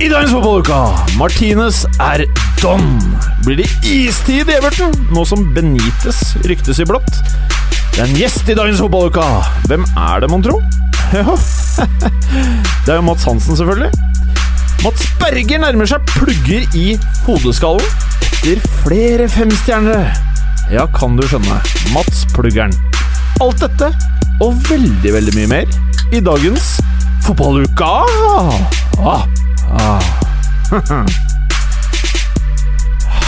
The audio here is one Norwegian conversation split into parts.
I dagens fotballuke Martinez er don. Blir det istid i Everton, nå som Benitez ryktes i blått? Det er en gjest i dagens fotballuke. Hvem er det, mon tro? Det er jo Mats Hansen, selvfølgelig. Mats Berger nærmer seg plugger i hodeskallen etter flere femstjernere. Ja, kan du skjønne. Mats Pluggeren. Alt dette og veldig, veldig mye mer i dagens fotballuka. Ah, ah.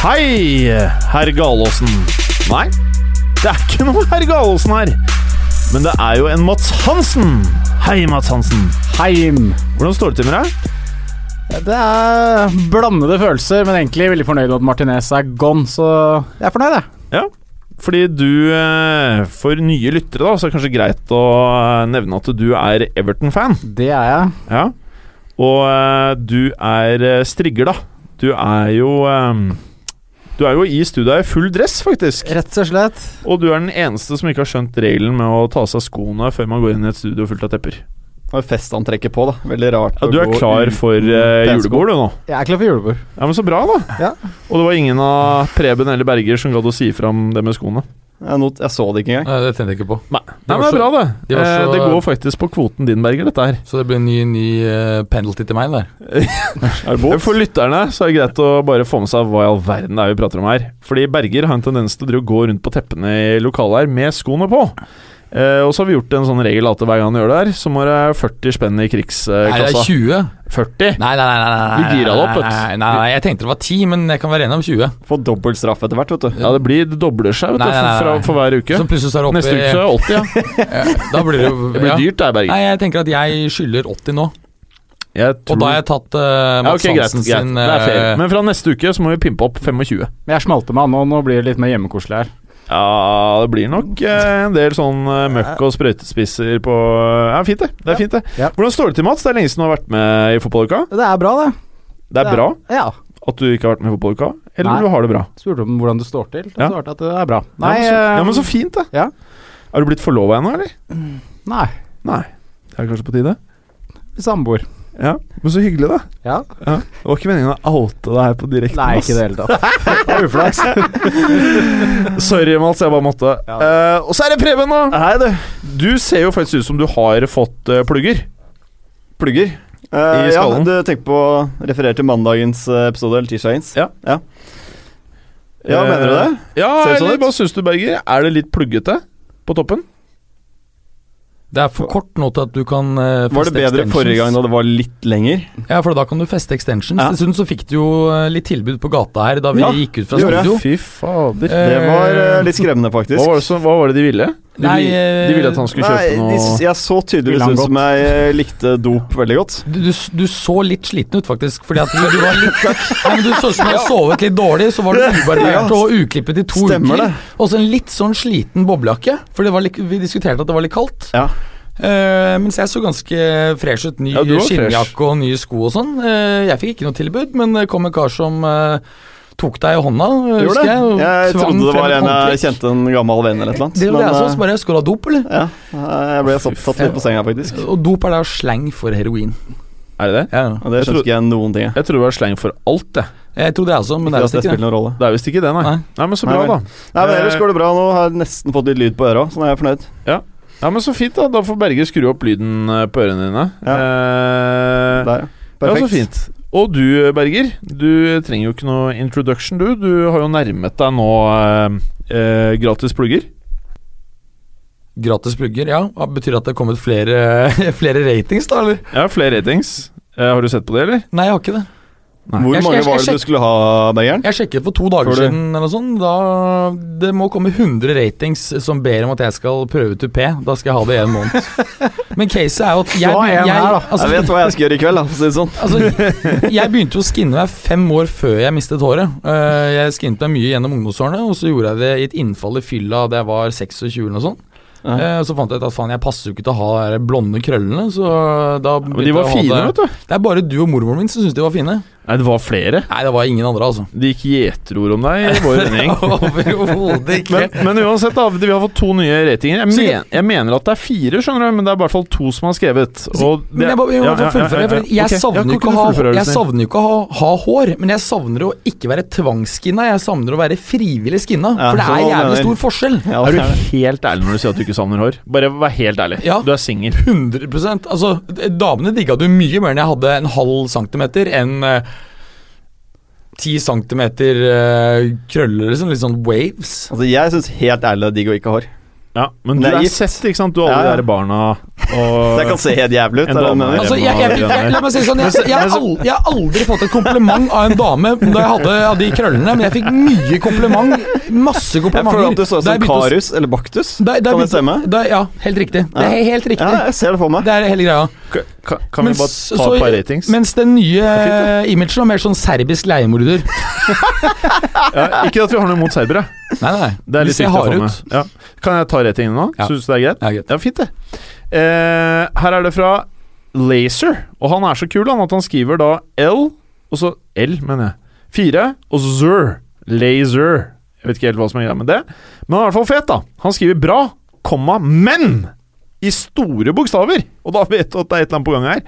Hei, herr Galåsen. Nei, det er ikke noe herr Galåsen her. Men det er jo en Mats Hansen. Hei, Mats Hansen. Heim. Hvordan står det til med deg? Det er blandede følelser, men egentlig veldig fornøyd med at Martinez er gone, så jeg er fornøyd, jeg. Ja, fordi du, eh, for nye lyttere, da, så er det kanskje greit å eh, nevne at du er Everton-fan. Det er jeg. Ja. Og eh, du er eh, strigger, da. Du er jo eh, Du er jo i studio i full dress, faktisk. Rett og slett. Og du er den eneste som ikke har skjønt regelen med å ta av seg skoene før man går inn i et studio fullt av tepper. Har festantrekket på, da. Veldig rart. Ja, du er klar for uh, julebord, du nå. Jeg er klar for julebord. Ja, men Så bra, da. Ja. Og det var ingen av Preben eller Berger som gadd å si fram det med skoene. Jeg, not, jeg så det ikke engang. Nei, det tenkte jeg ikke på. Nei, var men det er så- bra, det. de Eh, så- Det går faktisk på kvoten din, Berger, dette her. Så det blir en ny, ny eh, penalty til meg der. Er det? For lytterne så er det greit å bare få med seg hva i all verden det er vi prater om her. Fordi Berger har en tendens til å gå rundt på teppene i lokalet her med skoene på. Eh, og så har vi gjort en sånn regel at hver gang han gjør det her, så må det 40 spenn i krigskassa. Nei, det er 20. 40? Nei, nei, nei. nei, nei, Du gira det opp, vet du. Nei, nei, jeg tenkte det var 10, men jeg kan være enig om 20. Få dobbelt straff etter hvert, vet du. Ja, det blir Det dobler seg vet du, Nei, nei, nei, for, nei. for hver uke. Så plutselig så er det oppe Neste uke så er det 80, ja. ja, Da blir det jo Det blir ja. dyrt der, Bergen. Nei, jeg tenker at jeg skylder 80 nå. Jeg tror- Og da har jeg tatt uh, ja, Mats ok, greit, Hansen greit. sin er eh, Men fra neste uke så må vi pimpe opp 25. Men jeg smalte med han, og nå blir det litt mer hjemmekoselig her. Ja, det blir nok eh, en del sånn eh, møkk og sprøytespisser på Ja, fint det. Det er fint det. Ja. Hvordan står det til, Mats? Det er lenge siden du har vært med i fotballuka. Det er bra, det. Det er bra Ja. at du ikke har vært med i fotballuka, eller Nei. du har det bra? Spurte om hvordan det står til. Ja. Ja. svarte at det er bra. Ja, men så, ja, eh, men så fint, da. ja. Er du blitt forlova ennå, eller? Nei. Nei. Det er kanskje på tide? Samboer. Ja, men så hyggelig, da. Ja. Ja. Det var ikke meningen å oute deg her på direkten. Nei, ikke det hele tatt. Det er uflaks. Sorry, Mats, jeg bare måtte. Ja. Uh, og så er det Preben, da. Hei, du. Du ser jo faktisk ut som du har fått uh, plugger. Plugger. uh, I ja, skallen. du tenker på å referere til mandagens episode, eller tirsdagens? Ja. ja. Ja, mener du det? Ja, Ser det sånn eller ut? hva syns du, Berger? Er det litt pluggete på toppen? Det er for kort nå til at du kan eh, Var det bedre extensions. forrige gang da det var litt lenger? Ja, for da kan du feste extensions. Ja. Dessuten så fikk du jo eh, litt tilbud på gata her da vi Ja, gikk ut fra studio. Ja. Fy fader. Det var eh, litt skremmende, Hva faktisk. var, det som, hva var det de ville? De, Nei, eh, de ville at han skulle Nei, kjøpe de, noe jeg så tydeligvis ut som jeg eh, likte dop veldig godt. Du, du, du så litt sliten ut, faktisk. Fordi at du, du var litt Nei, men Du så ut som du hadde sovet litt dårlig. Så var du ubarbert og uklippet i to Stemmer uker. det. Og så en litt sånn sliten boblejakke. For det var litt, vi diskuterte at det var litt kaldt. Ja. Uh, mens jeg så ganske fresh ut. Ny Ja, skinnjakke og nye sko og sånn. Uh, jeg fikk ikke noe tilbud, men det kom en kar som eh, tok deg i hånda, Du husker gjorde det? jeg. Jeg trodde det var en jeg kjente en gammel venn eller et eller annet. Det var det jeg så. eh, Så bare Skal du ha dop, eller? Ja, jeg ble satt, satt litt på senga, faktisk. Og dop er da sleng for heroin. Er det det? Ja. ja. det Jeg skjønte ikke jeg noen ting. jeg. Jeg trodde det var sleng for alt, jeg. Jeg trodde jeg også, men det er visst det ikke spiller det. noen rolle. Det er visst ikke det, nei. Nei. Nei, men så bra, nei, da. Nei, men Ellers Eh, går det bra. Nå har jeg nesten fått litt lyd på øra, så nå er jeg fornøyd. Ja, men så fint, da. Da får Berger skru opp lyden eh, på ørene dine. Ja. Eh, Der, perfekt. ja, så fint. Og du, Berger. Du trenger jo ikke noe introduction, du. Du har jo nærmet deg nå eh, eh, gratis plugger. Gratis plugger, ja. Betyr det at det er kommet flere, flere ratings, da, eller? Ja, flere ratings. Eh, har du sett på det, eller? Nei, jeg har ikke det. Hvor Jeg- mange jeg- var jeg det du skulle ha, Bergeren? Jeg sjekket for to dager du- siden, eller sånn. Da, det må komme 100 ratings som ber om at jeg skal prøve tupé. Da skal jeg ha det i en måned. Men caset er jo at jeg, jeg, her, altså, Jeg vet hva jeg skal gjøre i kveld, da, for å si det sånn. Altså, jeg begynte jo å skinne meg fem år før jeg mistet håret. Eh, jeg skinnet meg mye gjennom ungdomsårene, og så gjorde jeg det i et innfall i fylla da jeg var 26 eller noe sånt. Ja. Eh, så fant jeg ut at faen, jeg passer jo ikke til å ha de blonde krøllene, så da Men de var fine, vet du. Det er bare du og mormoren min som syns de var fine. Nei, det var flere. Nei, det var ingen andre, altså. Det gikk gjeterord om deg i vår vending. Overhodet ikke. Men, men uansett, da, vi har fått to nye ratinger. Jeg, men, jeg mener at det er fire, skjønner du, men det er i hvert fall to som har skrevet. Og det, Men jeg, bare, jeg, Ja, jeg savner jo ikke å ha, jeg savner jo ikke å ha, ha hår, men jeg savner å ikke være tvangsskinna. Jeg savner å være frivillig skinna, for det er jævlig stor forskjell. Ja, Er er du helt ærlig når du sier at du ikke savner hår? Bare vær helt ærlig. Ja. Du er singel. 100% Altså, damene digga du mye mer enn jeg hadde en halv centimeter enn eh, 10 centimeter eh, krøller, liksom. Litt sånn waves. Altså, jeg syns helt ærlig det er digg å ikke ha hår. Ja, men du er er sett, ikke sant? Du har alle Ja, ja. de der barna Så og jeg kan se helt jævlig ut. Altså, jeg, jeg, jeg, la meg si det sånn, jeg, jeg, har aldri, jeg har aldri fått et kompliment av en dame da jeg hadde de krøllene, men jeg fikk mye kompliment. Masse Jeg føler komplimenter. at du så ut som Karus eller Baktus. da- da Kan det stemme? Da, ja, helt riktig. Det er helt riktig. Ja, jeg ser det for meg. Det er hele greia. Kan, kan vi bare ta så- et par ratings? Mens den nye imagen var mer sånn serbisk leiemorder. Ja, ikke at vi har noe imot serbere. Nei, nei. Det er litt viktig å få med. ut. Ja. Kan jeg ta ratingen nå? Ja. Syns du det er greit? Ja, greit. Ja, fint det. Eh, her er det fra Laser, og han er så kul han at han skriver da L, og så L, mener jeg. Fire, og Zur. Laser. Jeg vet ikke helt hva som er greia med det, men han er i hvert fall fet, da. Han skriver bra, komma, men! I store bokstaver! Og da vet du at det er et eller annet på gang her.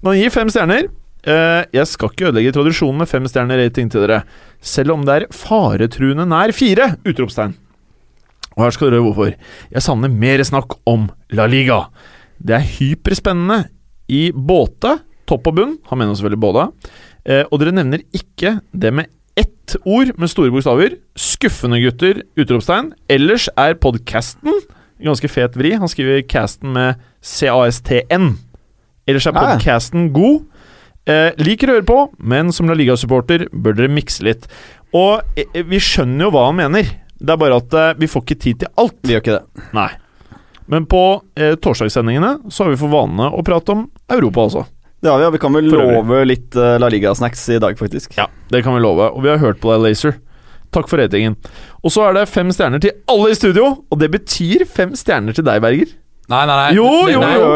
Men han gir fem stjerner. Eh, jeg skal ikke ødelegge tradisjonen med fem stjerner rating til dere, selv om det er faretruende nær fire! Utropstegn. Og her skal dere høre hvorfor. Jeg savner mer snakk om La Liga. Det er hyperspennende i båte, topp og bunn. Han mener selvfølgelig både. Eh, og dere nevner ikke det med ett ord med store bokstaver. Skuffende gutter! Utropstegn. Ellers er podkasten ganske fet vri. Han skriver casten med C-A-S-T-N. Ellers er podcasten podkasten god. Eh, liker å høre på, men som La Liga-supporter bør dere mikse litt. Og eh, vi skjønner jo hva han mener. Det er bare at eh, vi får ikke tid til alt. Vi gjør ikke det. Nei. Men på eh, torsdagssendingene så har vi for vane å prate om Europa også. Det har vi, og vi kan vel For øvrig. love litt eh, La Liga-snacks i dag, faktisk. Ja, det kan vi love. Og vi har hørt på deg, Laser. Takk for ratingen. Og så er det fem stjerner til alle i studio, og det betyr fem stjerner til deg, Berger. Nei, nei, nei. Jo, jo, jo,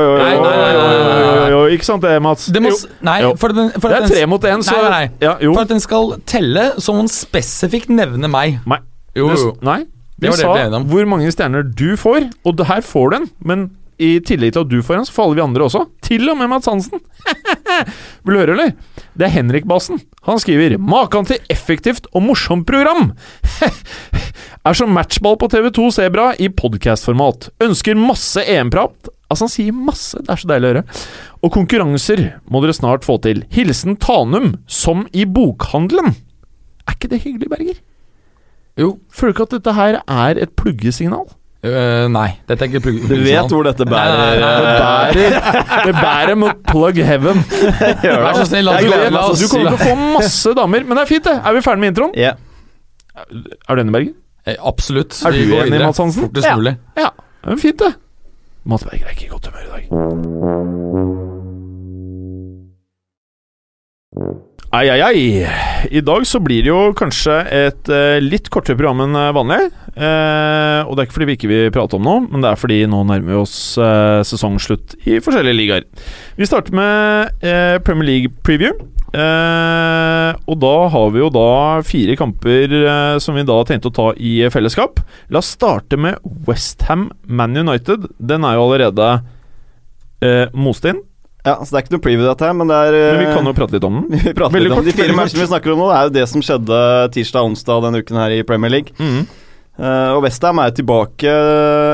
jo, Ikke sant det, Mats? Det må, nei, for, den, for, Det er tre mot én, så Nei, nei, nei. Ja, jo. for at den skal telle, så må den spesifikt nevne meg. Nei. Jo, jo. Nei. Vi sa hvor mange stjerner du får, og her får du en. Men i tillegg til at du får en, så får alle vi andre også. Til og med Mats Hansen. Vil du høre, eller? Det er Henrik Bassen. Han skriver 'Makan til effektivt og morsomt program'. er som matchball på TV2 Sebra i podkastformat. Ønsker masse EM-prat. Altså, han sier masse. Det er så deilig å høre. Og konkurranser må dere snart få til. Hilsen Tanum, som i bokhandelen. Er ikke det hyggelig, Berger? jo. Føler du ikke at dette her er et pluggesignal? Øh, nei, dette er ikke plugg... Du vet hvor dette bærer. Nei, nei, nei, nei. Det bærer, det bærer mot plug heaven. Vær så snill, la oss, oss du kommer til å få masse damer, men det er fint, det. Er vi ferdig med introen? Yeah. Er du enig, Bergen? Eh, Absolutt. Er du enig, Mads Hansen? Fortest Ja. mulig. Ja. Det er fint, det. Mats Berger er ikke i godt humør i dag. Ai, ai, ai. I dag så blir det jo kanskje et eh, litt kortere program enn eh, vanlig. Eh, og det er ikke fordi vi ikke vil prate om noe, men det er fordi nå nærmer vi oss eh, sesongslutt i forskjellige ligaer. Vi starter med eh, Premier League preview. Eh, og da har vi jo da fire kamper som vi da tenkte å ta i fellesskap. La oss starte med Westham Man United. Den er jo allerede eh, most inn, ja, så det er ikke noe preview dette her, men det er eh, men vi kan jo prate litt om den. vi prater Veldig litt om kort, De fire matchene vi snakker om nå, det er jo det som skjedde tirsdag og onsdag denne uken her i Premier League. Mm. Uh, og Westham er tilbake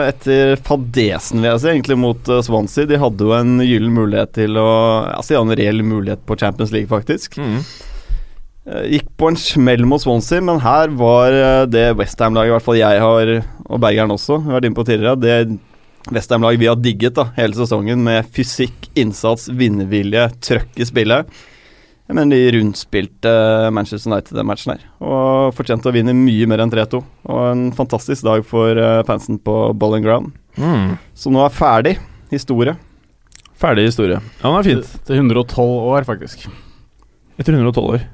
etter fadesen, vil jeg si, egentlig mot eh, Swansea. De hadde jo en gyllen mulighet til å Altså, de hadde en reell mulighet på Champions League, faktisk. Mm. Uh, Gikk på en smell mot Swansea, men her var eh, det Westham-laget, i hvert fall jeg har, og Bergeren også, vært inne på tidligere, det Westham-laget vi har digget da, hele sesongen, med fysikk, innsats, vinnervilje, trøkk i spillet. Jeg mener de rundspilte Manchester United den matchen her. Og fortjente å vinne mye mer enn 3-2. Og en fantastisk dag for eh, fansen på Bowling Ground. Mm. Så nå er ferdig historie. Ferdig historie. Ja, den er fint. Til 112 år, faktisk. Etter 112 år.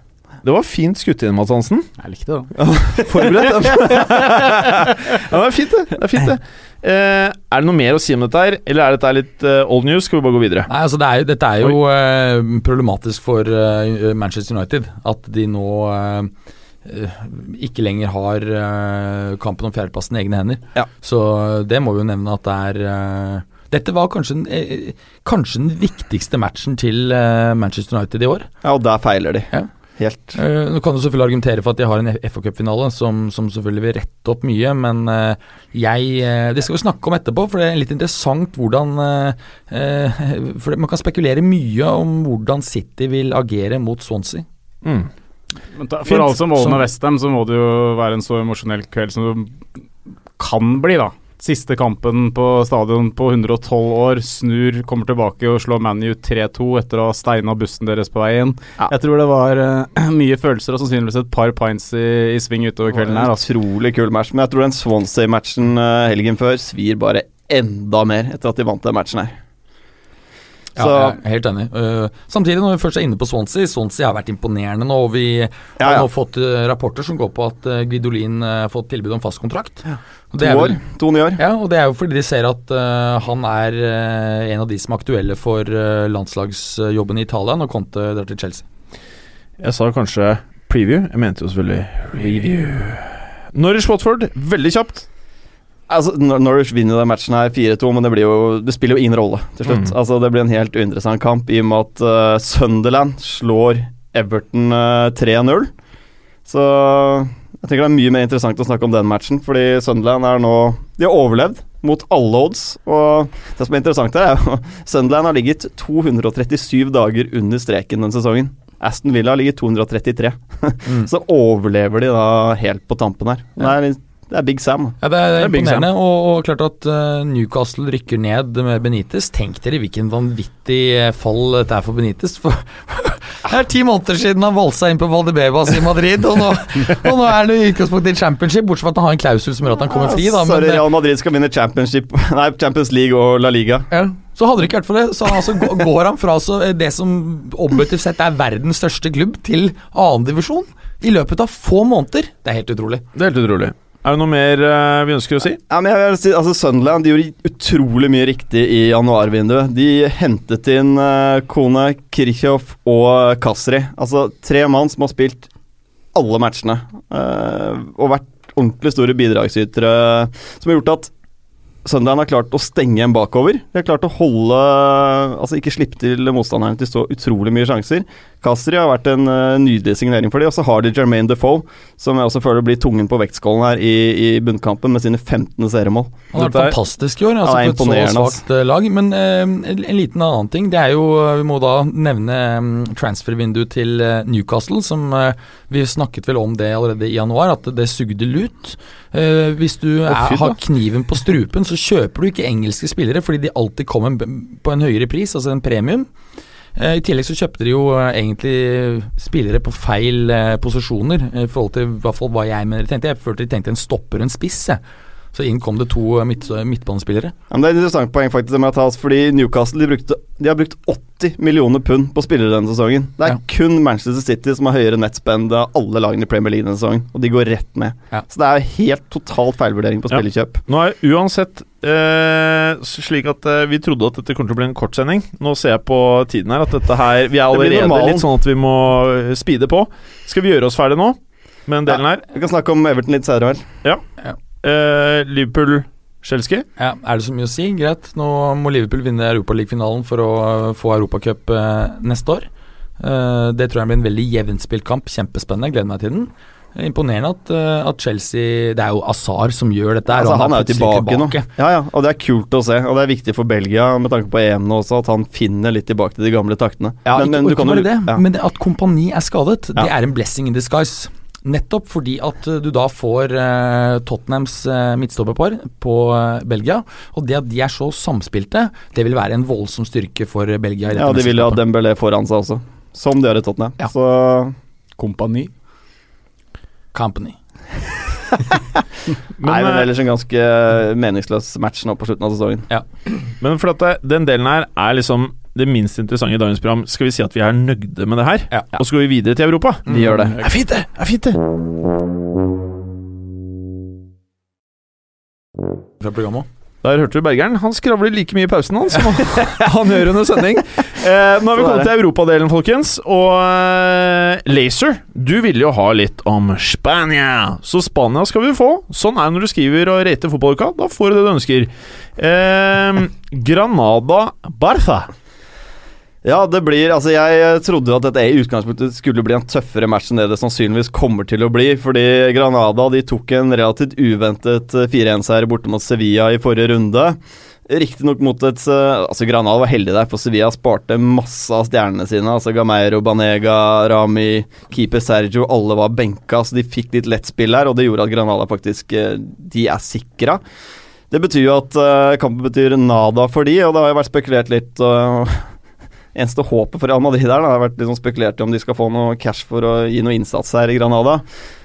Det var fint skutt inn, Mads Hansen. Jeg likte det. Forberedt. ja, det er fint, det. det, er, fint, det. Eh, er det noe mer å si om dette her, eller er dette litt eh, old news? Skal vi bare gå videre? Nei, altså det er, Dette er jo eh, problematisk for eh, Manchester United. At de nå eh, eh, ikke lenger har kampen om fjerdeplassen i egne hender. Ja. Så det må vi jo nevne at det er Dette var kanskje, den, kanskje den viktigste matchen til Manchester United i år. Ja, og der feiler de. Ja. Helt. Eh, nå kan du selvfølgelig argumentere for at de har en FA Cup-finale som, som selvfølgelig vil rette opp mye, men eh, jeg eh, Det skal vi snakke om etterpå, for det er litt interessant hvordan For man kan spekulere mye om hvordan City vil agere mot Swansea. Mm. Men ta, for alle som måler med Westham, så må det jo være en så emosjonell kveld som det kan bli, da. Siste kampen på stadion på 112 år. Snur, kommer tilbake og slår ManU 3-2 etter å ha steina bussen deres på veien. Ja. Jeg tror det var uh, mye følelser og sannsynligvis et par pints i, i sving utover kvelden her. Altså. Utrolig kul match. Men jeg tror den Swansea-matchen uh, helgen før svir bare enda mer etter at de vant den matchen her. Ja, jeg er helt enig. Uh, samtidig, når vi først er inne på Swansea Swansea har vært imponerende nå. og Vi ja, har nå fått eh, rapporter som går på at uh, Guidolin eh, har fått tilbud om fast kontrakt. Ja. to år. vel- To nye år. Ja, og det er jo fordi de ser at uh, han er uh, en av de som er aktuelle for landslagsjobben i Italia når Conte drar til Chelsea. Jeg sa kanskje preview. Jeg mente jo selvfølgelig review. Norwich Watford, veldig kjapt. Altså, Nor- Norwich vinner den matchen her 4-2, men det, blir jo, det spiller jo ingen rolle til slutt. Mm. Altså, det blir en helt uinteressant kamp i og med at uh, Sunderland slår Everton uh, 3-0. Så jeg tenker det er mye mer interessant å snakke om den matchen, fordi Sunderland er nå De har overlevd mot alle odds, og det som er interessant her, er jo Sunderland har ligget 237 dager under streken den sesongen. Aston Villa har ligget 233. Så overlever de da helt på tampen her. Det er, litt- det er Big Sam. Ja, Det er, Det er imponerende, og, og klart at uh, Newcastle rykker ned med Benitez. Tenk dere hvilken vanvittig eh, fall dette er for Benitez. For det er ti måneder siden han valsa inn på Valdebebas i Madrid, og nå, og nå er han i utgangspunktet i championship, bortsett fra at han har en klausul som gjør at han kommer fri. Da, men, Sorry, Real Madrid skal vinne championship Nei, Champions League og La Liga. Ja. Så hadde det ikke vært for det, så altså, går han fra så det som objektivt sett er verdens største klubb, til annendivisjon i løpet av få måneder. Det er helt utrolig. Det er helt utrolig. Er det noe mer uh, vi ønsker å si? Ja, men jeg vil si, altså Sunderland gjorde utrolig mye riktig i januarvinduet. De hentet inn uh, Kone, Kirchhoff og Kasri. Altså tre mann som har spilt alle matchene. Uh, og vært ordentlig store bidragsytere, som har gjort at Sunderland har klart å stenge en bakover. De har klart å holde Altså ikke slippe til motstanderne til så utrolig mye sjanser. Kasri har vært en uh, nydelig signering for dem. Og så har de Jermaine Defoe, som jeg også føler blir tungen på vektskålen her i, i bunnkampen, med sine 15. seriemål. Han har vært fantastisk i år, altså, Ja, er et så svakt eh, lag. Men uh, en, en liten annen ting, det er jo Vi må da nevne um, transfervinduet til uh, Newcastle, som Vi snakket vel om det allerede i januar, at det sugde lut. Eh, hvis du er, fy har kniven på strupen, så kjøper du ikke engelske spillere fordi de alltid kommer på en høyere pris, altså en premium. Eh, I tillegg så kjøpte de jo eh, egentlig spillere på feil eh, posisjoner, i forhold til hva jeg mener de tenkte. Jeg følte de tenkte en stopper en spiss. Jeg. Så inn kom det to eh, midt, midtbanespillere. Ja, men det er et interessant poeng, faktisk, det med å fordi Newcastle de, brukte, de har brukt 80 millioner pund på spillere denne sesongen. Det er Ja. kun Manchester City som har høyere nettspend av alle lagene i Premier League denne sesongen, og de går rett ned. Ja. Så det er helt totalt feilvurdering på Ja. spillekjøp. Nå er uansett Uh, slik at uh, vi trodde at dette kom til å bli en kort sending. Nå ser jeg på tiden her at dette her Vi er allerede litt sånn at vi må eh, speede på. Skal vi gjøre oss ferdig nå med den delen her? Vi kan snakke om Everton litt senere, vel. Eh, Liverpool Chelsea. Ja, Er det så mye å si? Greit. Nå må Liverpool vinne Europaliga-finalen for å eh, få Europacup eh, neste år. Eh, det tror jeg blir en veldig jevnspilt kamp. Kjempespennende. Gleder meg til den. Imponerende at, at Chelsea Det er jo Azar som gjør dette. Altså, og han er jo tilbake, tilbake, nå. Ja, ja, og det er kult å se. Og det er viktig for Belgia med tanke på EM nå også, at han finner litt tilbake til de gamle taktene. Ja, Men- ikke, men du ikke kan jo- det, ja. men det at kompani er skadet, det er en blessing in disguise. Nettopp fordi at eh, du da får eh, Tottenhams uh, midtstopperpar på eh, Belgia. Og det at de er så samspilte, det vil være en voldsom styrke for eh, Belgia. Ja, de vil jo ha. Dembélé foran seg også. som de gjør i Tottenham. Ja. Så Kompani. Company. Men, Nei, men eh, ellers en ganske meningsløs match nå på slutten av sesongen. Men for at det, den delen her er liksom det minst interessante i dagens program. Skal vi si at vi er nøgde med det her? Ja. Og så går vi videre til Europa? Vi gjør det. Det er fint, det! er fint det Fra programmet. Der hørte du Bergeren. Han skravler like mye i pausen han som han gjør under sending. Eh, nå har vi kommet til europadelen, folkens. Og eh, Laser, du ville jo ha litt om Spania. Så Spania skal vi få. Sånn er det når du skriver og rater fotballuka. Da får du det du ønsker. Eh, Granada Barca. Ja, det blir Altså, jeg trodde jo at dette i utgangspunktet skulle bli en tøffere match enn det det sannsynligvis kommer til å bli, fordi Granada de tok en relativt uventet eh, 4-1-seier borte mot Sevilla i forrige runde. Riktignok mot et eh, Altså, Granada var heldig der, for Sevilla sparte masse av stjernene sine. Altså Gameiro, Banega, Rami, keeper Sergio, alle var benka, så de fikk litt lett spill her, og det gjorde at Granada faktisk eh, De er sikra. Det betyr jo at eh, kampen betyr nada for de, og det har jo vært spekulert litt uh, Eneste håpet for Real Madrid der. Det har vært liksom spekulert i om de skal få noe cash for å gi noe innsats her i Granada.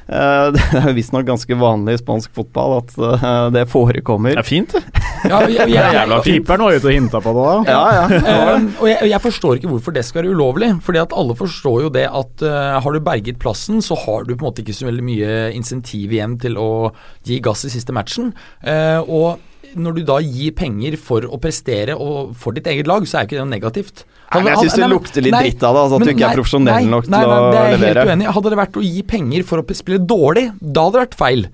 Eh, det er jo visstnok ganske vanlig i spansk fotball at eh, det forekommer. Det er fint, det. Ja, jeg, jeg, jeg, jævla. Keeperen var ute og hinta på det, da. Ja, ja. um, og jeg, jeg forstår ikke hvorfor det skal være ulovlig. Fordi at alle forstår jo det at uh, har du berget plassen, så har du på en måte ikke så veldig mye insentiv igjen til å gi gass i siste matchen. Uh, og når du da gir penger for å prestere og for ditt eget lag, så er jo ikke det noe negativt. Nei, men jeg syns det lukter litt nei, dritt av det, altså, at men du ikke er profesjonell nei, nok til nei, nei, å det er jeg. Helt uenig. i. Hadde det vært å gi penger for å spille dårlig, da hadde det vært feil.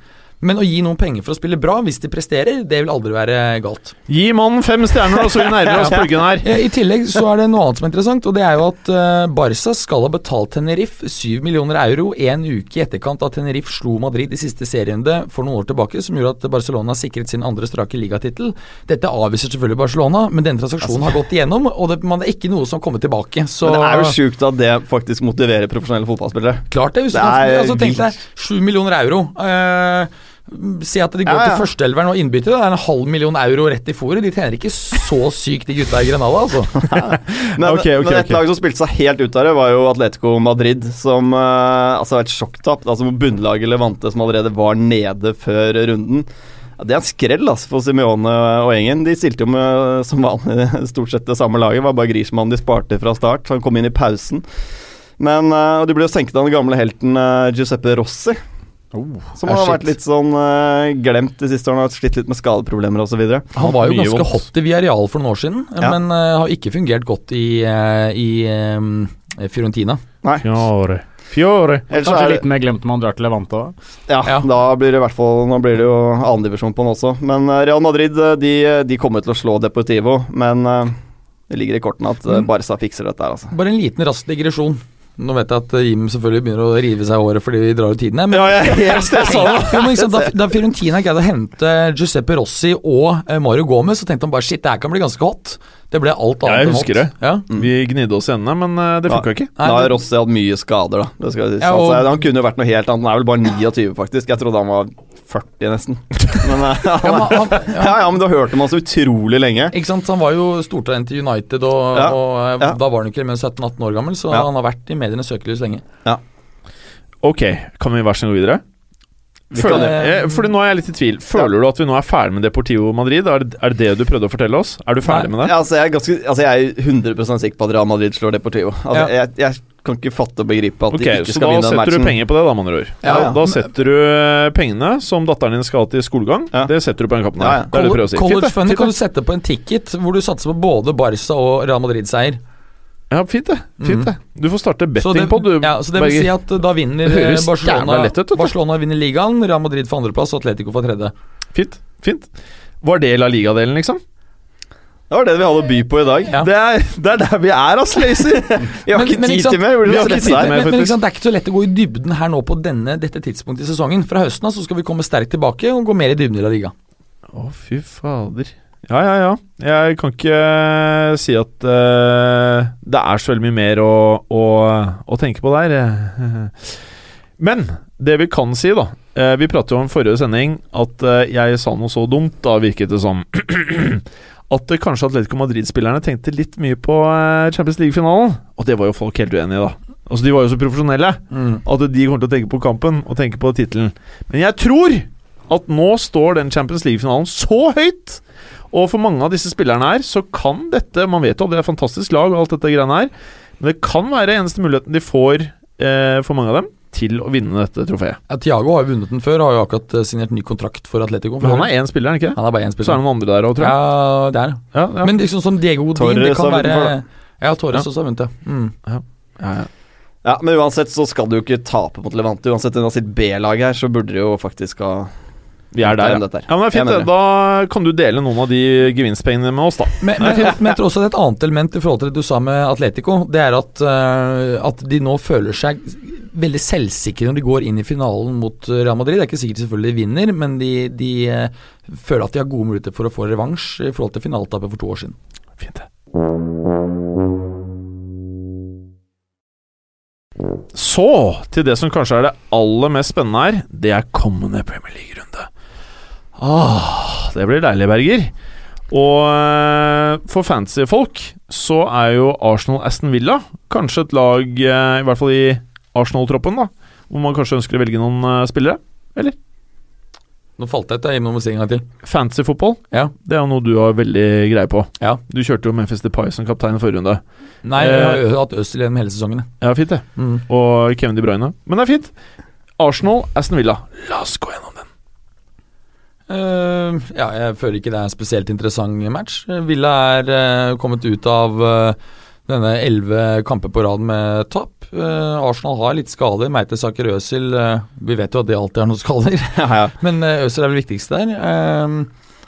Men å gi noen penger for å spille bra hvis de presterer, det vil aldri være galt. Gi mannen fem stjerner, og så vi nærmer oss pluggen her. I tillegg så er det noe annet som er interessant, og det er jo at eh, Barca skal ha betalt Tenerife 7 millioner euro en uke i etterkant av Tenerife slo Madrid i siste serierunde for noen år tilbake, som gjorde at Barcelona sikret sin andre strake ligatittel. Dette avviser selvfølgelig Barcelona, men denne transaksjonen har gått igjennom, og det, man er ikke noe som kommer tilbake. Så Men det er jo sjukt at det faktisk motiverer profesjonelle fotballspillere. klart det. Hvis Det er altså, tenk deg 7 millioner euro. Eh, Si at de går Ja, ja. til førsteelveren og innbytter. Det er en halv million euro rett i fòret. De tjener ikke så sykt, de gutta i Grenada, altså. Men, okay, okay, men et okay. lag som spilte seg helt ut av det, var jo Atletico Madrid. Som uh, altså var et sjokktap. Altså Bunnlaget Levante, som allerede var nede før runden. Ja, det er en skrell altså, for Simione og gjengen. De stilte jo med som vanlig stort sett det samme laget. Det var bare Griezmann de sparte fra start. Han kom inn i pausen. Men uh, De ble jo senket av den gamle helten uh, Giuseppe Rossi. Som Ah, har shit. vært litt sånn uh, glemt de siste årene. Har slitt litt med skadeproblemer osv. Han var jo Mye ganske vondt. hot i Viareal for noen år siden, Ja. men uh, har ikke fungert godt i, uh, i um, Fiorentina. Nei. Fiore. Fiore. Ellers Kanskje er det- litt mer glemt når man drar til Levante òg. Ja, Ja. da blir det i hvert fall Nå blir det jo annendivisjon på den også. Men eh, Real Madrid eh, de, de kommer til å slå Deportivo, men eh, det ligger i kortene at eh, Mm. Barca fikser dette her, altså. Bare en liten rask digresjon. Nå vet jeg at eh, Jim selvfølgelig begynner å rive seg i håret fordi vi drar ut tiden her, men Ja, jeg helt. Ja, men ikke sant, da, da Fiorentina greide å hente Giuseppe Rossi og eh, Mario Gomez, så tenkte han bare shit, det her kan bli ganske hot. Det ble alt Ja, annet jeg husker det. Ja. Vi gnidde oss i hendene, men eh, det funka ikke. Da Nei, har det- Rossi hatt mye skader, da. Det skal sies. Ja, og- altså, han kunne jo vært noe helt annet. Han er vel bare 29, faktisk. Jeg trodde han var 40, nesten. Men, uh, Ja, men, han, ja, ja, ja, men du har hørt om han så utrolig lenge. Ikke sant, Han var jo stortalent i United, og, Ja, og eh, ja. da var han ikke mer enn 17-18 år gammel, så Ja. han har vært i medienes søkelys lenge. Ok, kan vi vær så snill gå videre? Føler, jeg, eh, fordi nå er jeg litt i tvil. Føler du at vi nå er ferdig med Deportivo Madrid? Er det, er det det du prøvde å fortelle oss? Er du ferdig Nei. med det? Ja, altså, jeg, er ganske, altså, jeg er 100 sikker på at Real Madrid slår Deportivo. Altså, Ja. jeg, jeg kan ikke fatte og begripe at okay, de ikke skal vinne den matchen. Så da setter du penger på det, da, med andre ord. Ja, ja. Da setter du eh, pengene som datteren din skal ha til skolegang, Ja. det setter du på den kampen her. ja. Det er det du prøver å si. College. Funny kan du sette på en ticket hvor du satser på både Barca og Real Madrid-seier. Ja, fint det. Fint Mhm. det. Du får starte Så betting på, du. ja, så det vil si at eh, da vinner eh, Barcelona, jævla lett ut, vet du. Barcelona vinner ligaen, Real Madrid for andreplass og Atletico for tredje. Fint. Fint. Var det La Liga-delen, liksom? Det var det vi hadde å by på i dag. Ja. Det, er, det er der vi er, ass, Lazy! Vi har Men- ikke men tid til mer. Men, men ikke sant, det er ikke så lett å gå i dybden her nå på denne, dette tidspunktet i sesongen. Fra høsten av så skal vi komme sterkt tilbake og gå mer i dybden i La Liga. Å, fy fader. Ja, ja, ja. Jeg kan ikke eh, si at uh, det er så veldig mye mer å, å, å tenke på der. Men det vi kan si, da uh, Vi pratet jo om forrige sending at uh, jeg sa noe så dumt, da virket det som at kanskje Atletico Madrid-spillerne tenkte litt mye på Champions League-finalen. Og det var jo folk helt uenige i, da. Altså De var jo så profesjonelle Mm. at de kommer til å tenke på kampen og tenke på tittelen. Men jeg tror at nå står den Champions League-finalen så høyt. Og for mange av disse spillerne her så kan dette Man vet jo at det er fantastisk lag og alt dette greiene her, men det kan være eneste muligheten de får eh, for mange av dem til å vinne dette trofeet. Ja, Thiago har jo vunnet den før, har jo akkurat eh, signert ny kontrakt for Atletico. Men han er én spiller, er ikke? han er bare én Så er det noen andre der òg, tror jeg. Ja, det er det. Ja, ja. Men liksom som Diego Godin, Torres det kan være Ja, Torres Ja. også har vunnet, det. Mm. ja, ja. Ja, Men uansett så skal du jo ikke tape mot Levante. Uansett en har sitt B-lag her, så burde de jo faktisk ha Vi er der, ja. dette ja. Men det er fint. Da kan du dele noen av de gevinstpengene med oss, da. Men, men, men jeg tror også det er et annet element i forhold til det du sa med Atletico. Det er at, eh, at de nå føler seg veldig selvsikre når de går inn i finalen mot Real Madrid. Det er ikke sikkert selvfølgelig de vinner, men de, de eh, føler at de har gode muligheter for å få revansj i forhold til finaletapet for to år siden. Fint, det. Så til det som kanskje er det aller mest spennende her. Det er kommende Premier League-runde. Ah, det blir deilig, Berger. Og eh, for fancy folk så er jo Arsenal-Aston Villa kanskje et lag, eh, i hvert fall i Arsenal-troppen, da hvor man kanskje ønsker å velge noen spillere, eller? Nå falt jeg etter, jeg. må si en gang til. Fancy fotball, Ja. det er noe du har veldig greie på. Ja. Du kjørte jo Memphis Depay som kaptein i forrige runde. Nei, jeg har ø- hatt Øzil gjennom hele sesongen. Ja, fint det. Mm. og Kevin De Bruyne. Men det er fint. Arsenal, Aston Villa. La oss gå gjennom Eh, ja, jeg føler ikke det er en spesielt interessant match. Villa er uh, kommet ut av uh, denne elleve kamper på rad med tap. Eh, Arsenal har litt skader. Meitesaker Øsil Vi vet jo at det alltid er noen skader, men uh, Øzil er vel viktigst der. Eh,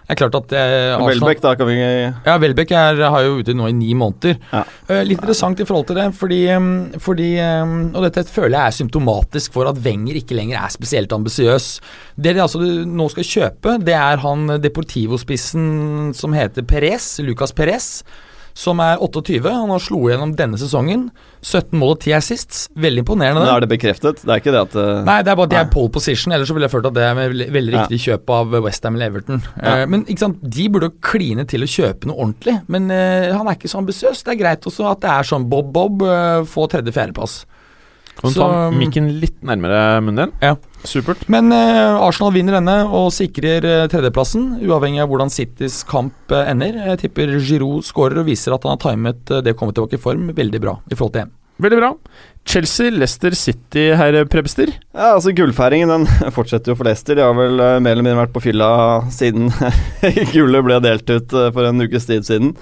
det er klart at eh, Welbeck, da kan vi ja, Welbeck har jo ute nå i ni måneder. Ja. Eh, litt interessant i forhold til det, fordi, fordi Og dette føler jeg er symptomatisk for at Wenger ikke lenger er spesielt ambisiøs. Det de altså nå skal kjøpe, det er han Deportivo-spissen som heter Perez, Lucas Perez. Som er 28. Han har slo igjennom denne sesongen. 17 mål og 10 assists. Veldig imponerende. Men er det bekreftet? Det er ikke det at uh, Nei, det er bare at de er pole position, ellers så ville jeg følt at det er veldig, veldig Ja. riktig kjøp av Westham eller Everton. Ja. Uh, men ikke sant, de burde jo kline til å kjøpe noe ordentlig. Men uh, han er ikke så ambisiøs. Det er greit også at det er sånn Bob-Bob, få tredje-fjerdeplass. Kan du Så, ta um, mikken litt nærmere munnen din? Ja. Supert. Men eh, Arsenal vinner denne og sikrer eh, tredjeplassen, uavhengig av hvordan Citys kamp eh, ender. Jeg tipper Giroud skårer og viser at han har timet eh, det å komme tilbake i form veldig bra i forhold til EM. Veldig bra. Chelsea, Leicester City, herr Prebster. Ja, altså Gullfeiringen den fortsetter jo for Leicester. De har vel eh, mer eller mindre vært på fylla siden gullet ble delt ut eh, for en ukes tid siden.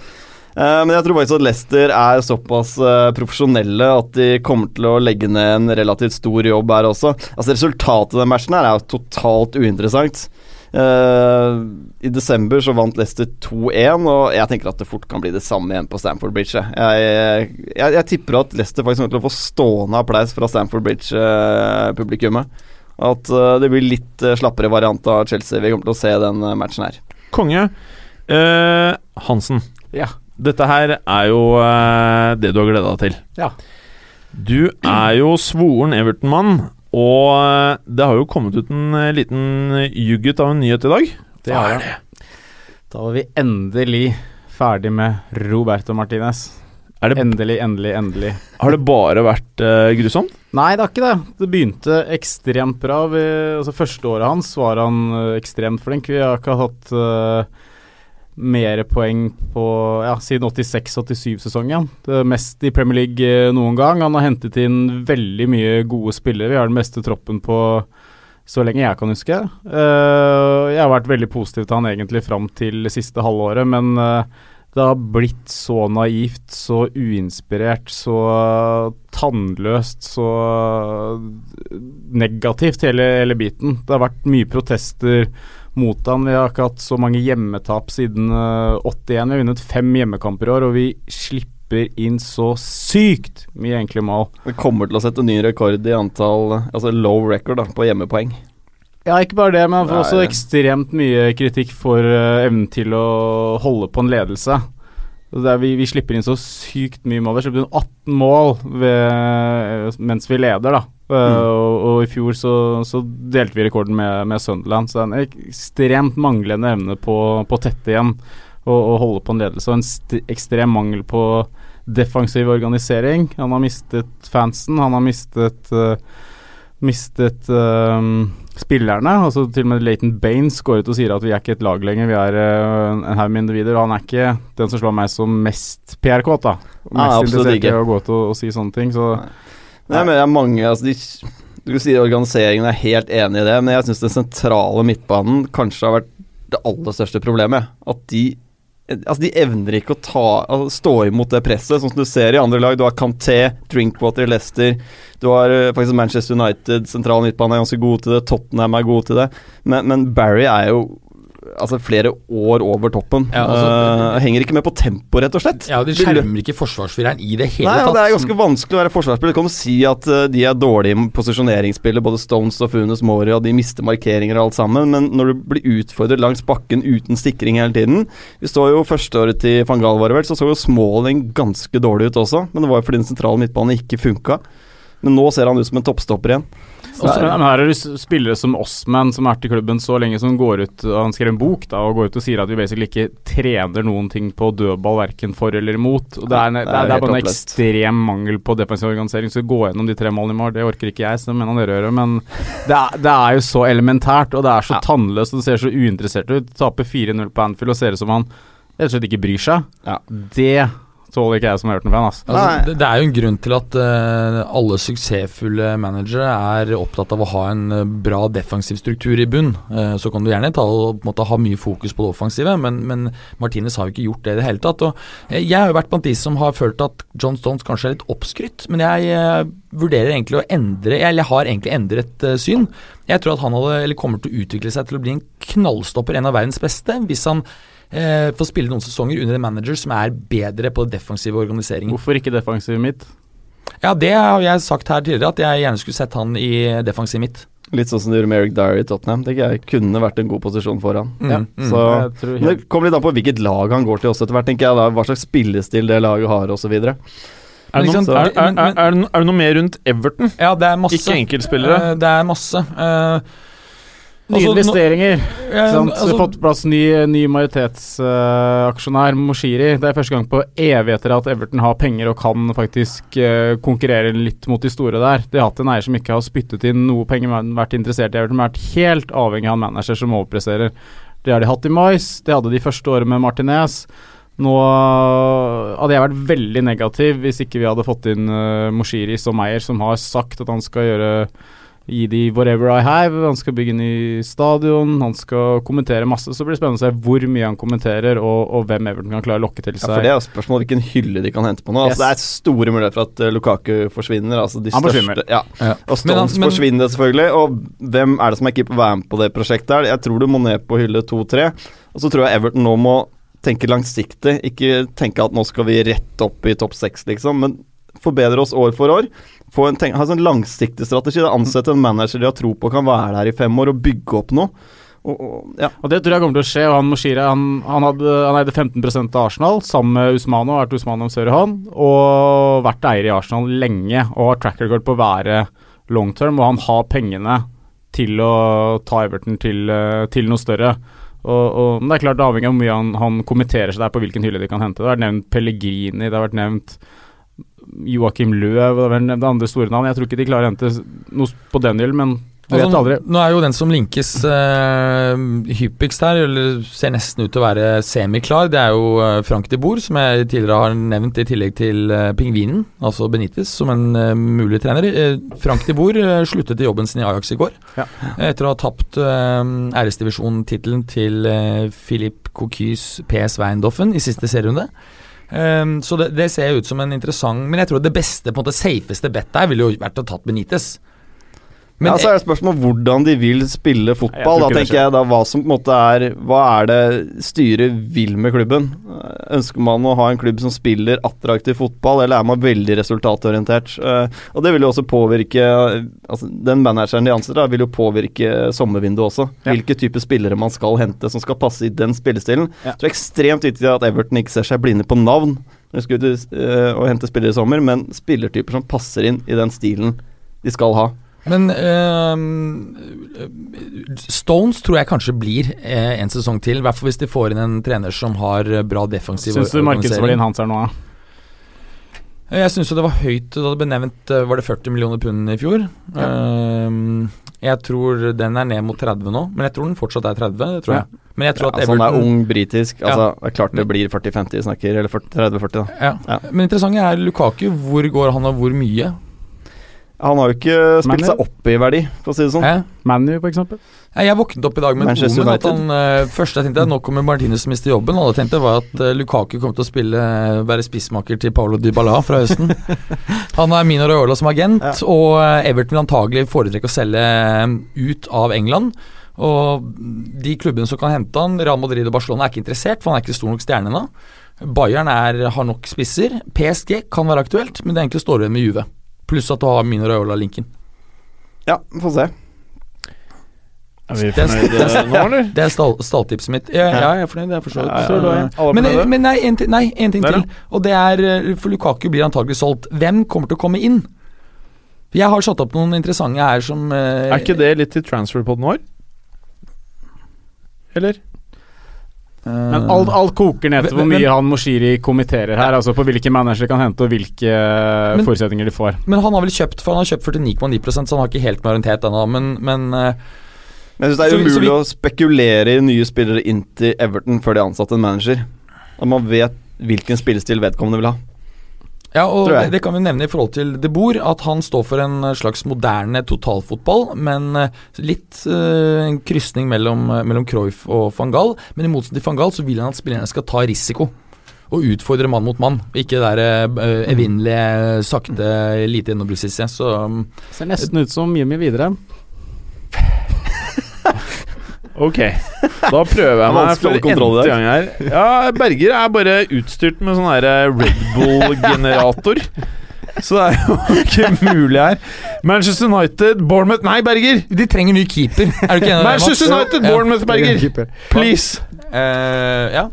Eh, men jeg tror faktisk at Leicester er såpass eh, profesjonelle at de kommer til å legge ned en relativt stor jobb her også. Altså Resultatet av den matchen her er jo totalt uinteressant. Uh, I desember så vant Leicester 2-1, og jeg tenker at det fort kan bli det samme igjen på Stamford Bridge. Jeg, jeg, jeg tipper at Leicester faktisk kommer til å få stående applaus fra Stamford Bridge-publikummet. At uh, det blir litt slappere variant av Chelsea vi kommer til å se i den matchen her. Konge. Hansen. Ja. Dette her er jo eh, det du har gleda deg til. Ja. Du er jo svoren Everton-mann, og eh, det har jo kommet ut en eh, liten jugget av en nyhet i dag. Det har det. Da var vi endelig ferdig med Roberto Martinez. Er det, Endelig, endelig, endelig. har det bare vært eh, grusomt? Nei, det er ikke det. Det begynte ekstremt bra. Vi, altså Første året hans var han eh, ekstremt flink. Vi har ikke hatt uh, mer poeng på ja, siden 86-87-sesongen. Det mest i Premier League eh, noen gang. Han har hentet inn veldig mye gode spillere. Vi har den beste troppen på så lenge jeg kan huske. Eh, jeg har vært veldig positiv til han egentlig fram til siste halvåret, men eh, det har blitt så naivt, så uinspirert, så tannløst, så negativt, hele, hele biten. Det har vært mye protester mot han. Vi har ikke hatt så mange hjemmetap siden eh, 81. Vi har vunnet fem hjemmekamper i år, og vi slipper inn så sykt mye enkle mål. Vi kommer til å sette ny rekord i antall Altså low record da, på hjemmepoeng. Ja, ikke bare det, men han får Nei. også ekstremt mye kritikk for uh, evnen til å holde på en ledelse. Vi, vi slipper inn så sykt mye mål. Vi slipper inn 18 mål ved, mens vi leder, da. Eh, og, og i fjor så, så delte vi rekorden med, med Sunderland, så det er en ekstremt manglende evne på, på å tette igjen. å, og, holde på en ledelse. Og en st ekstrem mangel på defensiv organisering. Han har mistet fansen, han har mistet uh, mistet uh, spillerne. altså Til og med Baines går ut og sier at vi er ikke et lag lenger, vi er uh, en haug med individer. Og han er ikke den som slår meg som mest PR-kåt, da. Mest ja, interessert i å gå ut og, og si sånne ting. Så Nei, men det er mange altså de, Du sier organiseringen, er helt enig i det, men jeg syns den sentrale midtbanen kanskje har vært det aller største problemet. At de Altså De evner ikke å ta, altså, stå imot det presset, sånn som du ser i andre lag. Du har Canté, Drinkwater Leicester. Du har eh, faktisk Manchester United, sentral midtbane er ganske gode til det. Tottenham er gode til det. Men, men Barry er jo altså flere år over toppen. Ja, altså- uh, henger ikke med på tempo, rett og slett. Ja, De skjermer ikke forsvarsfireren i det hele Nei, ja. Det er ganske vanskelig å være forsvarsspiller. Du kan si at uh, de er dårlige i posisjoneringsspillet, både Stones og Funes Mori, og de mister markeringer og alt sammen, men når du blir utfordret langs bakken uten sikring hele tiden Vi står jo førsteåret til van Gaal, var det vel, så så jo Smalling ganske dårlig ut også, men det var jo fordi den sentrale midtbanen ikke funka. Men nå ser han ut som en toppstopper igjen. Så Også, er- men her er det spillere som Osman, som har vært i klubben så lenge, som går ut Han skrev en bok da og går ut og sier at vi basically ikke trener noen ting på dødball, verken for eller imot. Og det, er, en- det, Det er, det er bare en ekstrem mangel på defensiv organisering. Så gå gjennom de tre målene i mål, det orker ikke jeg, så det mener dere gjør. Men det er, det jo så elementært, og det er så tannløst, og det ser så uinteressert ut. Taper 4-0 på Anfield og ser ut som han rett og slett ikke bryr seg. Ja. Det tåler ikke jeg som Everton-fan, altså. Altså, det, det er jo en grunn til at uh, alle suksessfulle managere er opptatt av å ha en eh, bra defensiv struktur i bunn. Uh, så kan du gjerne ta måte, ha mye fokus på det offensive, men, men Martinez har jo ikke gjort det i det hele tatt. Og, uh, jeg har jo vært blant de som har følt at John Stones kanskje er litt oppskrytt, men jeg vurderer egentlig å endre Eller jeg har egentlig endret syn. Jeg tror at han hadde, eller kommer til å utvikle seg til å bli en knallstopper, en av verdens beste, hvis han eh, får spille noen sesonger under en manager som er bedre på defensive organisering. Hvorfor ikke defensiv midt? Ja, det har jeg sagt her tidligere, at jeg gjerne skulle sett han i defensiv midt. Litt sånn som du gjorde med Eric Dyer i Tottenham. Det kunne vært en god posisjon for han. Mm, Ja, mm. så Jeg tror Men helt det kommer litt an på hvilket lag han går til også etter hvert, tenker jeg da. Hva slags spillestil det laget har, osv. Er det, Men noe, er, er, er, er, det no- er det noe mer rundt Everton? Ja, det er masse. Ikke enkeltspillere. Eh, det er masse. Eh, Nye altså, nå- investeringer. eh, sant? altså, fått på plass ny, ny majoritetsaksjonær, Moshiri. Det er første gang på evigheter at Everton har penger og kan faktisk uh, konkurrere litt mot de store der. De har hatt en eier som ikke har spyttet inn noe penger, men vært interessert i Everton, men vært helt avhengig av en manager som overpresterer. Det har de hatt i Mais, det hadde de første året med Martinez. Nå hadde jeg vært veldig negativ hvis ikke vi hadde fått inn uh, Moshiri som eier, som har sagt at han skal gjøre Gi de whatever I have. Han skal bygge ny stadion, han skal kommentere masse. Så blir det spennende å se hvor mye han kommenterer, og, og hvem Everton kan klare å lokke til seg. Ja, for Det er jo spørsmålet hvilken hylle de kan hente på nå. Yes. Altså, det er store muligheter for at eh, Lukaku forsvinner. Altså de Han største, forsvinner. Ja. Ja. Og Stones Men han- men- forsvinner selvfølgelig. Og hvem er det som er keeper være med på det prosjektet her? Jeg tror du må ned på hylle to-tre. Og så tror jeg Everton nå må tenke langsiktig. Ikke tenke at nå skal vi rett opp i topp seks, liksom. Men forbedre oss år for år. Få en, tenk, ha en sånn langsiktig strategi. Ansette en manager de har tro på kan være der i fem år, og bygge opp noe. Og, og, ja. Og Det tror jeg kommer til å skje. og Han Moshiri han, han, han eide 15% av Arsenal sammen med Usmano, vært Usmano høyre hånd, og vært eier i Arsenal lenge og har track record på å være long term, og han har pengene til å ta Everton til, eh, til noe større. Og, men det er klart det avhengig av hvor mye han, han kommenterer seg der på hvilken hylle de kan hente. Det har vært nevnt Pellegrini, det har vært nevnt Joakim Løv, det vært nevnt andre store navn. Jeg tror ikke de klarer å hente noe på den gjelden, men du vet altså, aldri. Nå er jo den som linkes uh, hyppigst her, eller ser nesten ut til å være semiklar, det er jo eh, Frank de Boer, som jeg tidligere har nevnt i tillegg til uh, Pingvinen, altså Benitez, som en uh, mulig trener. Frank de Boer sluttet i jobben sin i Ajax i går, Ja. etter å ha tapt æresdivisjonstittelen til Philip Coquys PS Weindoffen i siste serierunde. Um, så det, det ser ut som en interessant Men jeg tror det beste, på en måte safeste bettet her ville jo vært å tatt Benitez. Men ja, så er det spørsmål hvordan de vil spille fotball. Da tenker jeg da hva som på en måte er Hva er det styret vil med klubben? Eh, Ønsker man å ha en klubb som spiller attraktiv fotball, eller er man veldig resultatorientert? Eh, Og det vil jo også påvirke altså Den manageren de ansetter, da, vil jo påvirke sommervinduet også. Ja. Hvilke typer spillere man skal hente som skal passe i den spillestilen. Ja. Så det er ekstremt viktig at Everton ikke ser seg blinde på navn når de skal ut uh, og hente spillere i sommer, men spillertyper som passer inn i den stilen de skal ha. Men uh, Stones tror jeg kanskje blir uh, en sesong til. I hvert fall hvis de får inn en trener som har eh, bra defensiv Syns du markedsverdien hans er nå, da? Jeg syns jo det var høyt da det ble nevnt eh, Var det 40 millioner pund i fjor? Ehm, jeg tror den er ned mot 30 nå, men jeg tror den fortsatt er 30. Det tror Ja. jeg. Men jeg tror Ja, at altså, han er ung britisk. Altså, Det er klart det blir 40-50 snakker, eller 30-40, da. ja. Ja. Men interessant er Lukaku. Hvor går han, og hvor mye? Han har jo ikke spilt Manu? seg opp i verdi, for å si det sånn. ManU, for eksempel. Jeg våknet opp i dag med et omen. At han, eh, første jeg tenkte, nå kommer Martinez til å miste jobben. Alle tenkte var at eh, Lukaku kom til å spille eh, være spissmaker til Paulo Dybala fra høsten. han er Mino Raiola som agent, Ja. og eh, Everton vil antagelig foretrekke å selge eh, ut av England. Og de klubbene som kan hente han, Real Madrid og Barcelona, er ikke interessert, for han er ikke stor nok stjerne ennå. Bayern er, har nok spisser. PSG kan være aktuelt, men det egentlig står igjen med Juve. Pluss at du har Mino Raiola-linken. Ja, vi får se. Er vi fornøyde nå, eller? Det er stall, stalltipset mitt. Ja, ja, jeg er fornøyd. Jeg forstår. Ja, ja, ja. Alle er Men, men nei, en, nei, en ting Der, til. Og det er eh, For Lukaku blir antagelig solgt. Hvem kommer til å komme inn? Jeg har satt opp noen interessante her som eh, Er ikke det litt til transferpoden vår? Eller? Men alt, alt koker ned til hvor Men- mye han Moshiri kommenterer her. Altså på hvilke managere kan hente, og hvilke Men- forutsetninger de får. Men han har vel kjøpt For han har kjøpt 49,9 så han har ikke helt med orientert ennå. Men, men eh, jeg syns det er Så vi- så umulig vi- å spekulere i nye spillere inn til Everton før de har ansatt en manager. Da man vet hvilken spillestil vedkommende vil ha. Ja, og det, det kan vi nevne i forhold til De Boer, at han står for en slags moderne totalfotball, men eh, litt uh, en krysning mellom, eh, mellom Cruyff og van Gaal. Men i motsetning til van Gaal så vil han at spillerne skal ta risiko. Og utfordre mann mot mann, ikke det der uh, evinnelige, sakte, lite gjennombruddssisse. Så um, Ser nesten ut som Jimmy videre. Ok, da prøver jeg meg for n-te gang her. Ja, Berger er bare utstyrt med sånn her Red Bull-generator. Så det er jo ikke mulig her. Manchester United, Bournemouth Nei, Berger! De trenger ny keeper. Er du ikke enig? Manchester United. Bournemouth, Berger! Please! Uh, ja.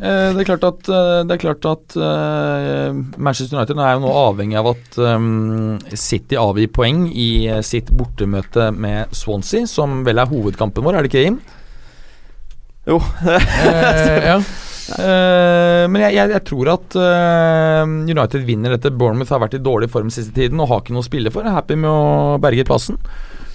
Eh, det er klart at, eh, det er klart at eh, Manchester United er jo nå avhengig av at um, City avgir poeng i sitt bortemøte med Swansea, som vel er hovedkampen vår, er det ikke, Jim? Jo. Eh, ja. Eh, men jeg, jeg, jeg tror at United vinner dette. Bournemouth har vært i dårlig form siste tiden og har ikke noe å spille for. Er happy med å berge plassen.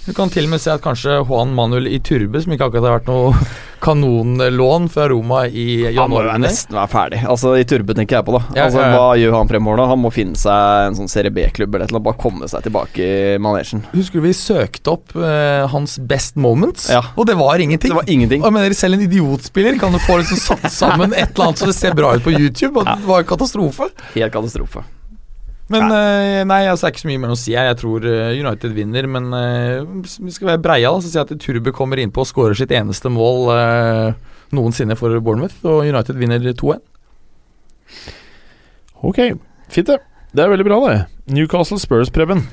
Du kan til og med se at kanskje Juan Manuel Iturbe, som ikke akkurat har vært noe kanonlån fra Roma i Han må jo nesten være ferdig. Altså I Turbe tenker jeg på, da. Ja, altså ja, ja. Hva gjør han fremover nå? Han må finne seg en sånn Serie B-klubb eller annet. Bare komme seg tilbake i manesjen. Husker du vi søkte opp uh, hans best moments, Ja. og det var ingenting. Det var ingenting. Og jeg mener, Selv en idiotspiller kan du få liksom satt sammen et eller annet så det ser bra ut på YouTube. Og det var en katastrofe. Helt katastrofe. Men eh, nei, altså, det er ikke så mye mer å si. Jeg tror eh, United vinner, men eh, vi skal være breia, da, så sier jeg at Turbe kommer innpå og skårer sitt eneste mål eh, noensinne for Bournemouth, og United vinner 2-1. Ok, fint det. Det er veldig bra, det. Newcastle Spurs, Preben.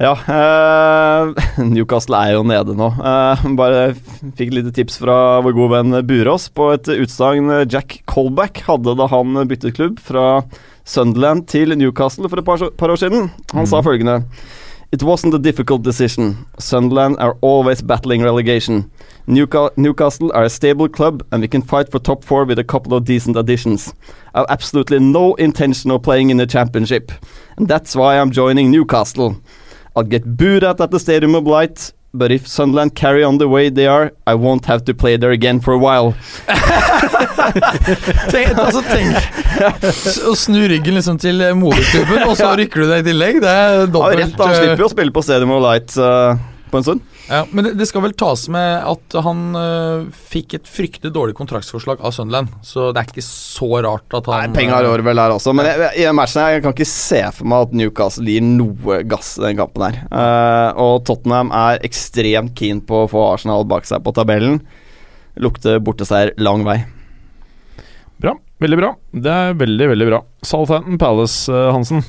Ja, eh, Newcastle er jo nede nå. Eh, bare fikk et lite tips fra vår gode venn Burås på et utsagn Jack Colback hadde da han byttet klubb fra Sunderland til Newcastle for et par, par år siden. Han sa følgende It wasn't a difficult decision. Sunderland are always battling relegation. Newcastle are a stable club and we can fight for top four with a couple of decent additions. I have absolutely no intention of playing in the championship. And that's why I'm joining Newcastle. I'll get booed at at the Stadium of Light, but if Sunderland carry on the way they are, I won't have to play there again for a while. Tenk, altså, tenk Å snu ryggen liksom til eh, moderklubben, og så rykker du deg i tillegg. Det er dobbelt ja, rett, han eh, slipper jo å spille på Stadium of Light uh, på en stund. Ja, men det, det skal vel tas med at han øh, fikk et fryktelig dårlig kontraktsforslag av Sunderland. Så det er ikke så rart at Nei, han Penger Penga rår vel der også, men jeg, i den matchen her, jeg kan ikke se for meg at Newcastle gir noe gass i den kampen her. Uh, og Tottenham er ekstremt keen på å få Arsenal bak seg på tabellen. Lukter borteseier lang vei. Bra. Veldig bra. Det er veldig, veldig bra. Southampton Palace, eh, Hansen.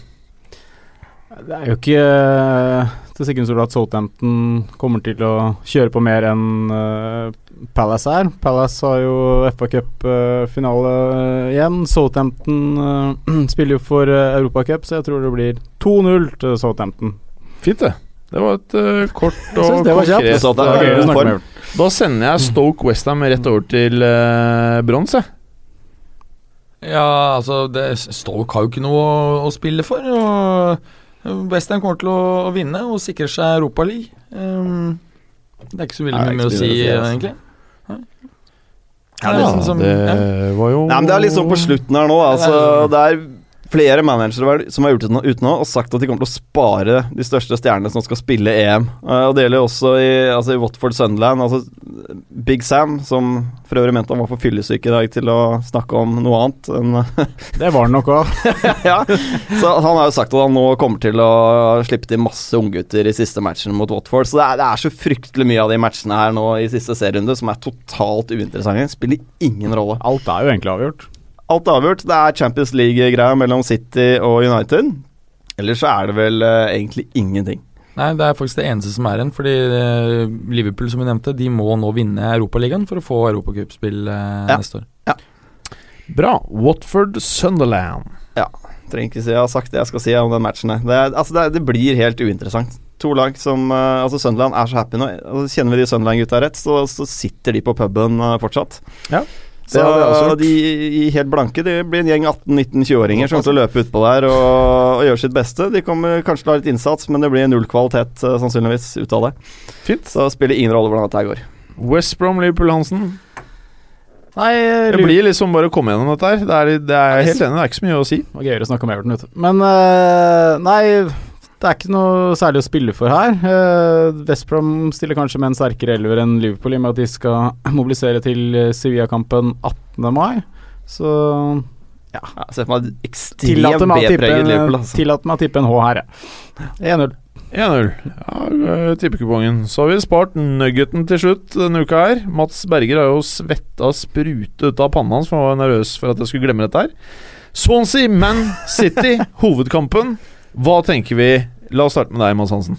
Det er jo ikke eh, til sikkerhet at Southampton kommer til å kjøre på mer enn uh, Palace er. Palace har jo FA Cup-finale igjen. Southampton uh, spiller jo for uh, Europacup, så jeg tror det blir 2-0 til Southampton. Fint, det. Det var et uh, kort og konkret eh. Da sender jeg Stoke Westham rett over til uh, bronse. Ja, altså det, Stoke har jo ikke noe å, å spille for. Og Westham kommer til å, å vinne og sikre seg Europaligaen. Um, det er ikke så veldig mye med å si, altså. egentlig. Ja, det som- det ja. var jo Nei, men Det er litt sånn på slutten her nå. Altså, det er flere managere som har gjort det nå- ute nå og sagt at de kommer til å spare de største stjernene som skal spille EM. Eh, og Det gjelder jo også i, altså, i Watford Sunderland. Altså, Big Sam, som for øvrig mente han var for fyllesyk i dag til å snakke om noe annet enn Det var det nok òg. ja. Så han har jo sagt at han nå kommer til å slippe til masse unggutter i siste matchen mot Watford. Så det er, det er så fryktelig mye av de matchene her nå i siste serierunde som er totalt uinteressante. Spiller ingen rolle. Alt er jo egentlig avgjort. Alt er avgjort. Det er Champions League-greia mellom City og United. Ellers så er det vel uh, egentlig ingenting. Nei, det er faktisk det eneste som er igjen. Fordi eh, Liverpool, som vi nevnte, de må nå vinne Europaligaen for å få europacupspill uh, Ja. neste år. Bra. Watford Sunderland. Ja. Trenger ikke si jeg har sagt det jeg skal si om den matchen. Det, altså det, det blir helt uinteressant. To lag som uh, Altså, Sunderland er så happy nå. Altså, kjenner vi de Sunderland-gutta rett, så, så sitter de på puben uh, fortsatt. Ja, Så de i helt blanke Det blir en gjeng 18-19-20-åringer som kommer å løpe utpå der og, og gjøre sitt beste. De kommer kanskje til å ha litt innsats, men det blir null kvalitet eh, sannsynligvis ut av det. Fint. Så det spiller ingen rolle hvordan dette går. West Brom Liverpool Hansen. Nei, Det blir liksom bare å komme gjennom dette her. Det er, det er jeg er helt enig, det er ikke så mye å si. Det var gøyere å snakke om Everton, vet du. Men eh, nei, det er ikke noe særlig å spille for her. Uh, Vestbrom stiller kanskje med en sterkere elver enn Liverpool i og med at de skal mobilisere til eh, Sevilla-kampen 18. mai. Så Ja, ja ser for meg ekstremt tillater å tippe, B-preget Liverpool. Altså. tillater meg å tippe en H her, jeg. 1-0. 1-0. Ja, eh, tippekupongen. Så har vi spart nuggeten til slutt denne uka her. Mats Berger har jo svetta sprute ut av panna hans, for han var nervøs for at jeg skulle glemme dette her. Swansea, Man City, hovedkampen. Hva tenker vi? La oss starte med deg, Mads Hansen.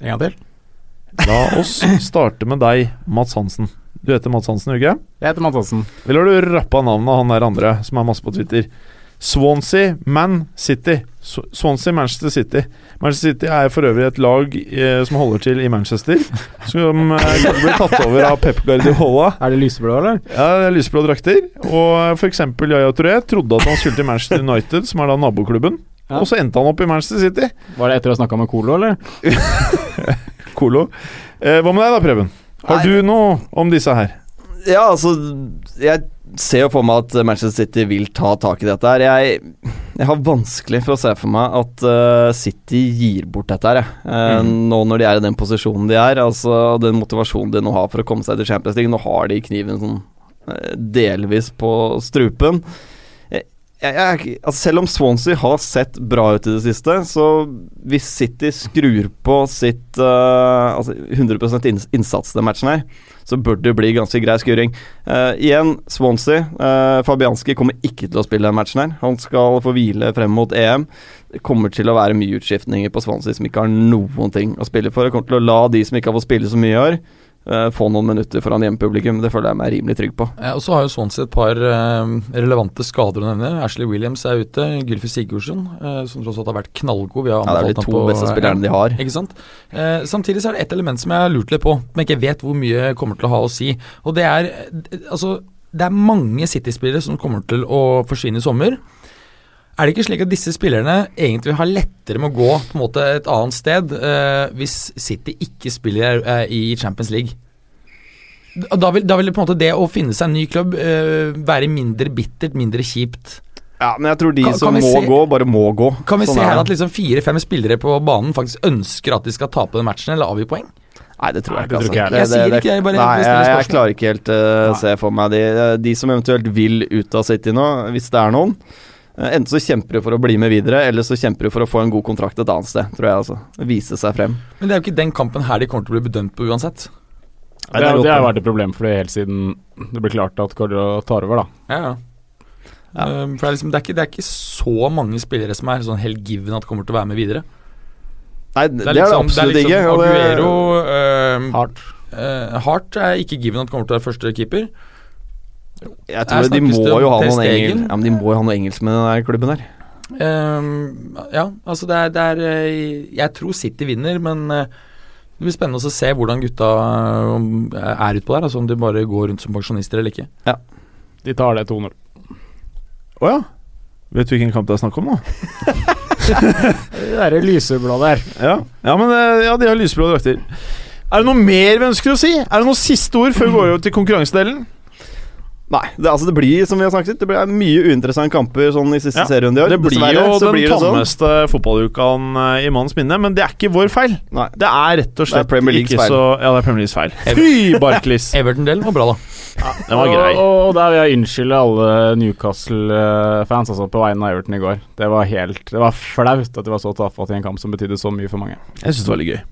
En gang til. La oss starte med deg, Mats Hansen. Du heter Mats Hansen, ikke? Jeg heter Mads Hansen. Eller har du rappa navnet av han der andre som er masse på Twitter? Swansea, Man City. Swansea, Manchester City. Manchester City er for øvrig et lag eh, som holder til i Manchester. Som eh, ble tatt over av Pep Guardiola. Er det lyseblå, eller? Ja, det er lyseblå drakter. Og f.eks. Yaya Touré trodde at han skulle til Manchester United, som er da naboklubben. Ja. Og så endte han opp i Manchester City. Var det etter å ha snakka med Colo, eller? Colo. Eh, hva med deg da, Preben? Har Nei. du noe om disse her? Ja, altså Jeg ser jo for meg at Manchester City vil ta tak i dette her. Jeg, jeg har vanskelig for å se for meg at uh, City gir bort dette her, jeg. Eh, Mm. Nå når de er i den posisjonen de er, altså den motivasjonen de nå har for å komme seg til Champions League. Nå har de kniven sånn eh, delvis på strupen. Jeg, altså selv om Swansea har sett bra ut i det siste, så hvis City skrur på sitt uh, altså 100 inns innsats den matchen her, så bør det bli ganske grei skuring. Uh, igjen, Swansea. Uh, Fabianski kommer ikke til å spille den matchen her. Han skal få hvile frem mot EM. Det kommer til å være mye utskiftninger på Swansea som ikke har noen ting å spille for. Jeg kommer til å la de som ikke har fått spille så mye i år, eh, få noen minutter foran hjemmepublikum. Det føler jeg meg rimelig trygg på. Ja, og så har jo Swansea et par uh, relevante skader å nevne. Ashley Williams er ute. Gylfi Sigurdsson, uh, som tross alt har vært knallgod. Vi har Ja, det er de to på- beste spillerne de har. Ikke sant? Samtidig så er det ett element som jeg har lurt litt på, men ikke vet hvor mye kommer til å ha å si. Og det er Altså, det er mange City-spillere som kommer til å forsvinne i sommer. Er det ikke slik at disse spillerne egentlig har lettere med å gå på en måte et annet sted eh, hvis City ikke spiller eh, i Champions League? Da vil, da vil det på en måte det å finne seg en ny klubb eh, være mindre bittert, mindre kjipt. Ja, men jeg tror de Kan- som kan må se- gå, bare må gå. Kan vi Sånn se er her at liksom fire-fem spillere på banen faktisk ønsker at de skal tape den matchen, eller avgi poeng? Nei, det tror jeg ikke. altså. Jeg sier ikke, jeg bare nei, jeg, jeg klarer ikke helt uh, se for meg de, de som eventuelt vil ut av City nå, hvis det er noen. Eh, Enten så kjemper du for å bli med videre, eller så kjemper du for å få en god kontrakt et annet sted, tror jeg. altså Vise seg frem. Men det er jo ikke den kampen her de kommer til å bli bedømt på uansett. Nei, det, er det har vært et problem for det helt siden det ble klart at Cordero tar over, da. Ja, ja. Ja. Eh, for det er, liksom, det, er ikke, det er ikke så mange spillere som er sånn helt given at kommer til å være med videre. Nei, det, er det liksom- absolutt det er ikke. liksom Aguero eh, Hardt. eh, Hart er ikke given at kommer til å være første keeper. Jeg tror de må jo ha noen engel, ja, men de må jo ha noe engelsk med den der klubben der. Um, ja, altså det er, det er eh, Jeg tror City vinner, men eh, det blir spennende å se hvordan gutta eh, er utpå der. Altså om de bare går rundt som pensjonister eller ikke. Ja. De tar det 2-0. Å ja. Vet du hvilken kamp det er snakk om nå? Det derre lyseblå der. Ja, ja men ja, de har lyseblå drakter. Er det noe mer vi ønsker å si? Er det noen siste ord før vi går over til konkurransedelen? Nei, det, altså det blir som vi har snakket Det blir mye uinteressante kamper sånn i siste Ja, serierunde i år. Det blir Dessverre, jo så den blir det sånn. fotballukaen eh, i manns minne, men det er ikke vår feil. Nei. Det er rett og slett Premier Leagues ikke feil. så Ja, det er Premier Leagues feil. Fy, Barclays! Everton-delen var bra, da. Den var grei. Og, og der vil jeg unnskylde alle Newcastle-fans altså, på vegne av Everton i går. Det var helt Det var flaut at de var så tafatte i en kamp som betydde så mye for mange. Jeg syns det var litt gøy.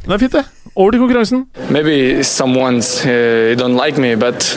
Det er fint, det. Over til konkurransen. Maybe someone's uh, don't like me, but